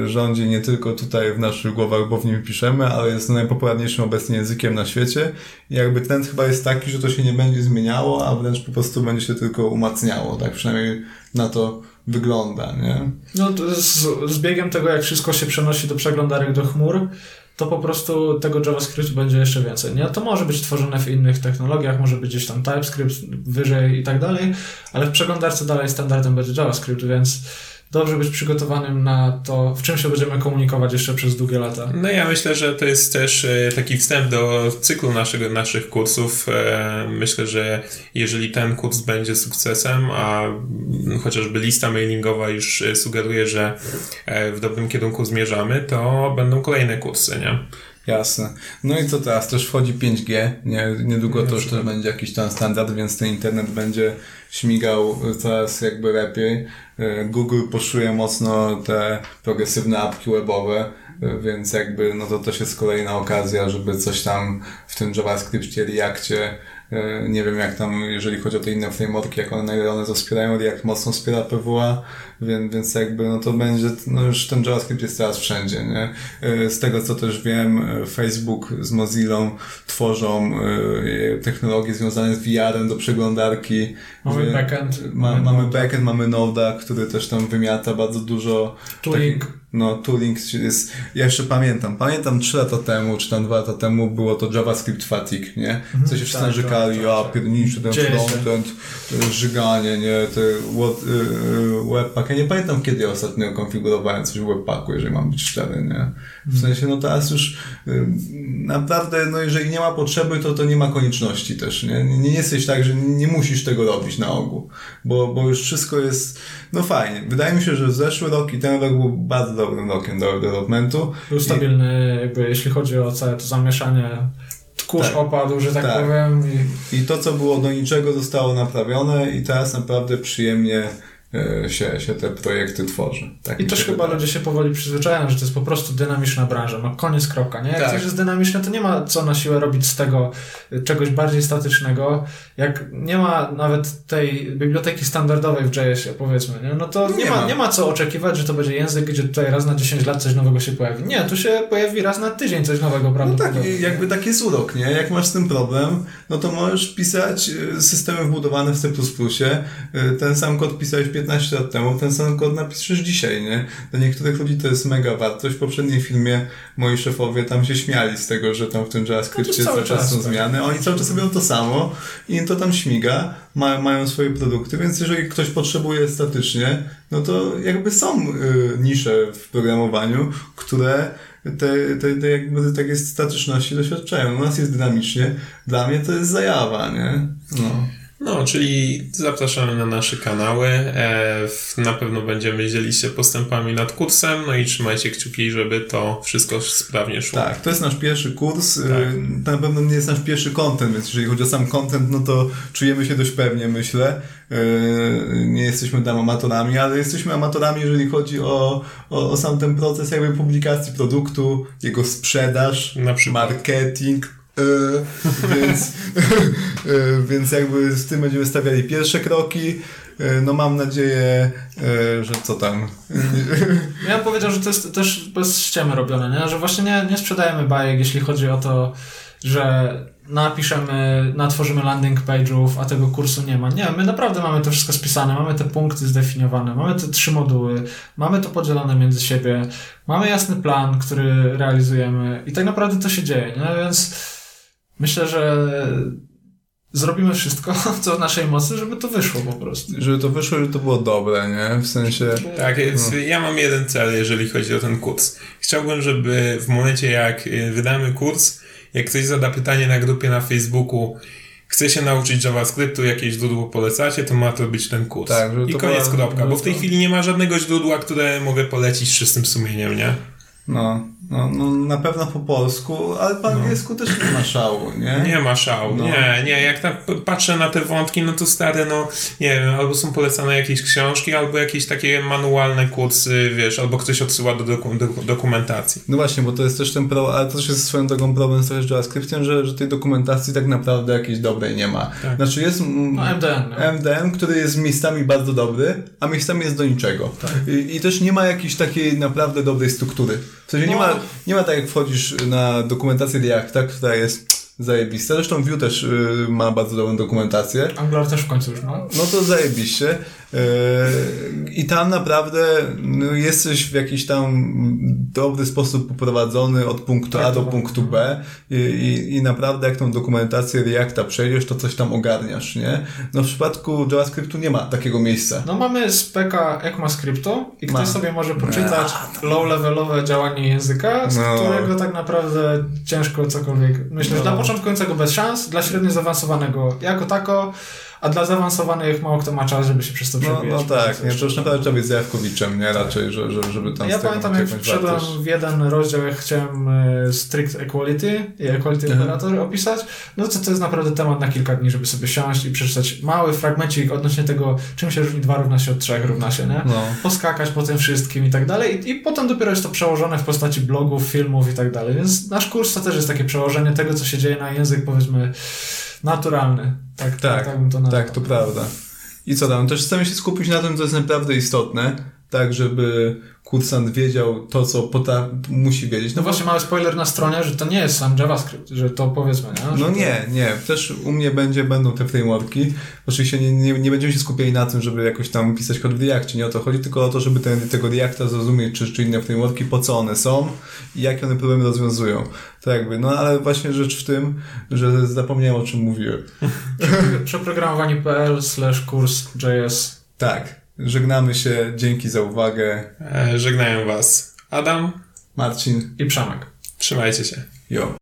rządzi nie tylko tutaj w naszych głowach, bo w nim piszemy, ale jest najpopularniejszym obecnie językiem na świecie. I jakby trend chyba jest taki, że to się nie będzie zmieniało, a wręcz po prostu będzie się tylko umacniało. Tak przynajmniej na to wygląda, nie? No z, z biegiem tego, jak wszystko się przenosi do przeglądarek do chmur, to po prostu tego JavaScript będzie jeszcze więcej. Nie? To może być tworzone w innych technologiach, może być gdzieś tam TypeScript wyżej i tak dalej, ale w przeglądarce dalej standardem będzie JavaScript, więc dobrze być przygotowanym na to, w czym się będziemy komunikować jeszcze przez długie lata. No ja myślę, że to jest też e, taki wstęp do cyklu naszego, naszych kursów. E, myślę, że jeżeli ten kurs będzie sukcesem, a chociażby lista mailingowa już sugeruje, że e, w dobrym kierunku zmierzamy, to będą kolejne kursy, nie? Jasne. No i co teraz? Też wchodzi 5G. Nie, niedługo to już też będzie jakiś tam standard, więc ten internet będzie śmigał coraz jakby lepiej. E, Google poszuje mocno te progresywne apki webowe, e, więc jakby no to też jest kolejna okazja, żeby coś tam w tym JavaScriptie, Reactie E, nie wiem jak tam, jeżeli chodzi o te inne frameworki, jak one, na ile one to wspierają, jak mocno wspiera PWA, więc, więc jakby no to będzie, no już ten JavaScript jest teraz wszędzie, nie? E, z tego co też wiem, e, Facebook z Mozilla tworzą technologie związane z VR-em do przeglądarki. Mamy backend. Ma, mamy backend, mamy Node'a, który też tam wymiata bardzo dużo. Tooling. Takich, no, tooling jest, ja jeszcze pamiętam, pamiętam 3 lata temu, czy tam 2 lata temu było to JavaScript fatigue, nie? Mhm. Co się wszyscy tak, narzekali, tak, tak, pierniczy ten frontend, żyganie, nie? Te y, webpack. Ja nie pamiętam, kiedy ja ostatnio konfigurowałem coś w webpacku, jeżeli mam być szczery, nie? W mhm. sensie, no teraz już y, naprawdę, no jeżeli nie ma potrzeby, to to nie ma konieczności też, nie? Nie, nie jesteś tak, że nie musisz tego robić na ogół, bo, bo już wszystko jest, no fajnie. Wydaje mi się, że zeszły rok i ten rok był bardzo dobrym rokiem do developmentu. Był stabilny, I... jakby jeśli chodzi o całe to zamieszanie kurz tak, opadł, że tak, tak. powiem. I... I to, co było do niczego, zostało naprawione i teraz naprawdę przyjemnie się, się te projekty tworzy. Tak I też chyba wydaje. ludzie się powoli przyzwyczajają, że to jest po prostu dynamiczna branża. No koniec, kropka. Nie? Jak tak. coś jest dynamiczne, to nie ma co na siłę robić z tego czegoś bardziej statycznego. Jak nie ma nawet tej biblioteki standardowej w JS-ie, powiedzmy, nie? no to nie, nie, ma, nie ma co oczekiwać, że to będzie język, gdzie tutaj raz na 10 lat coś nowego się pojawi. Nie, tu się pojawi raz na tydzień coś nowego, prawda? No tak, jakby taki jest urok, nie? Jak masz z tym problem, no to możesz pisać e, systemy wbudowane w C++, e, ten sam kod pisałeś 15 lat temu, ten sam kod napiszesz dzisiaj, nie? Dla niektórych ludzi to jest mega wartość. W poprzednim filmie moi szefowie tam się śmiali z tego, że tam w tym JavaScriptie no cały czas są tak. zmiany. Oni cały czas robią to samo i to tam śmiga, mają, mają swoje produkty, więc jeżeli ktoś potrzebuje statycznie, no to jakby są y, nisze w programowaniu, które te, te, te jakby takiej statyczności doświadczają. U nas jest dynamicznie, dla mnie to jest zajawa, nie? No. No, czyli zapraszamy na nasze kanały. E, na pewno będziemy dzielić się postępami nad kursem, no i trzymajcie kciuki, żeby to wszystko sprawnie szło. Tak, to jest nasz pierwszy kurs. Tak. To na pewno nie jest nasz pierwszy content, więc jeżeli chodzi o sam content, no to czujemy się dość pewnie, myślę. E, nie jesteśmy tam amatorami, ale jesteśmy amatorami, jeżeli chodzi o, o, o sam ten proces jakby publikacji produktu, jego sprzedaż, marketing, E, więc, e, więc jakby z tym będziemy stawiali pierwsze kroki. E, no mam nadzieję, że co tam. Ja bym powiedział, że to jest też bez ściemy robione, nie? że właśnie nie, nie sprzedajemy bajek, jeśli chodzi o to, że napiszemy, natworzymy landing page'ów, a tego kursu nie ma. Nie, my naprawdę mamy to wszystko spisane, mamy te punkty zdefiniowane, mamy te trzy moduły, mamy to podzielone między siebie, mamy jasny plan, który realizujemy i tak naprawdę to się dzieje, nie? Więc Myślę, że zrobimy wszystko, co w naszej mocy, żeby to wyszło po prostu. Żeby to wyszło, żeby to było dobre, nie? W sensie... Tak, no. ja mam jeden cel, jeżeli chodzi o ten kurs. Chciałbym, żeby w momencie, jak y, wydamy kurs, jak ktoś zada pytanie na grupie na Facebooku, chce się nauczyć JavaScriptu, jakieś źródło polecacie, to ma to być ten kurs. Tak, I koniec, kropka. Bo w tej chwili nie ma żadnego źródła, które mogę polecić z czystym sumieniem, nie? No, no, no na pewno po polsku, ale po angielsku no. też nie ma szału, nie? Nie ma szału, no. nie, nie. Jak tak patrzę na te wątki, no to stare, no nie wiem, albo są polecane jakieś książki, albo jakieś takie manualne kursy, wiesz, albo ktoś odsyła do, doku, do dokumentacji. No właśnie, bo to jest też ten pro, ale to też jest swoją drogą problem z JavaScriptem, że, że tej dokumentacji tak naprawdę jakiejś dobrej nie ma. Tak. Znaczy jest no, MDN, no. MDN, który jest miejscami bardzo dobry, a miejscami jest do niczego. Tak. I, I, też nie ma jakiejś takiej naprawdę dobrej struktury. W sensie no. nie, ma, nie ma tak jak wchodzisz na dokumentację Reacta, która jest zajebista. Zresztą Vue też y, ma bardzo dobrą dokumentację. Angular też w końcu już ma. No to zajebiście. Yy, I tam naprawdę no, jesteś w jakiś tam dobry sposób poprowadzony od punktu A do punktu B i, i, i naprawdę jak tą dokumentację Reacta przejdziesz, to coś tam ogarniasz, nie? No w przypadku JavaScriptu nie ma takiego miejsca. No mamy speka ECMAScriptu i ktoś ma. sobie może poczytać low-levelowe działanie języka, z no. którego tak naprawdę ciężko cokolwiek. Myślę, no. że dla początkującego bez szans, dla średnio zaawansowanego jako tako a dla zaawansowanych mało kto ma czas, żeby się przez to przebijać. No, no tak, nie, to już naprawdę trzeba być Zjawkowiczem, nie? Raczej, że, że, żeby tam Ja pamiętam, jak wszedłem w jeden rozdział, jak chciałem e, strict equality i equality mhm. operator opisać, no to to jest naprawdę temat na kilka dni, żeby sobie siąść i przeczytać mały fragmencik odnośnie tego, czym się różni 2 równa się od 3 równa się, nie? No. Poskakać po tym wszystkim i tak dalej. I, I potem dopiero jest to przełożone w postaci blogów, filmów i tak dalej. Więc nasz kurs to też jest takie przełożenie tego, co się dzieje na język, powiedzmy, naturalny. Tak, tak, tak, tak, bym to tak to prawda. I co tam? Też chcemy się skupić na tym, co jest naprawdę istotne, tak żeby kursant wiedział to, co pota- musi wiedzieć. No, no właśnie, mały spoiler na stronie, że to nie jest sam JavaScript, że to powiedzmy, nie? no nie, nie. Też u mnie będzie, będą te frameworki. Oczywiście nie, nie, nie będziemy się skupiali na tym, żeby jakoś tam pisać kod w Reactie, nie o to chodzi, tylko o to, żeby ten, tego Reacta zrozumieć, czy, czy inne frameworki, po co one są i jakie one problemy rozwiązują. To jakby, no ale właśnie rzecz w tym, że zapomniałem o czym mówiłem. Przeprogramowanie.pl slash kurs JS. Tak. Żegnamy się, dzięki za uwagę. E, żegnają Was Adam, Marcin i Przemek. Trzymajcie się. Jo.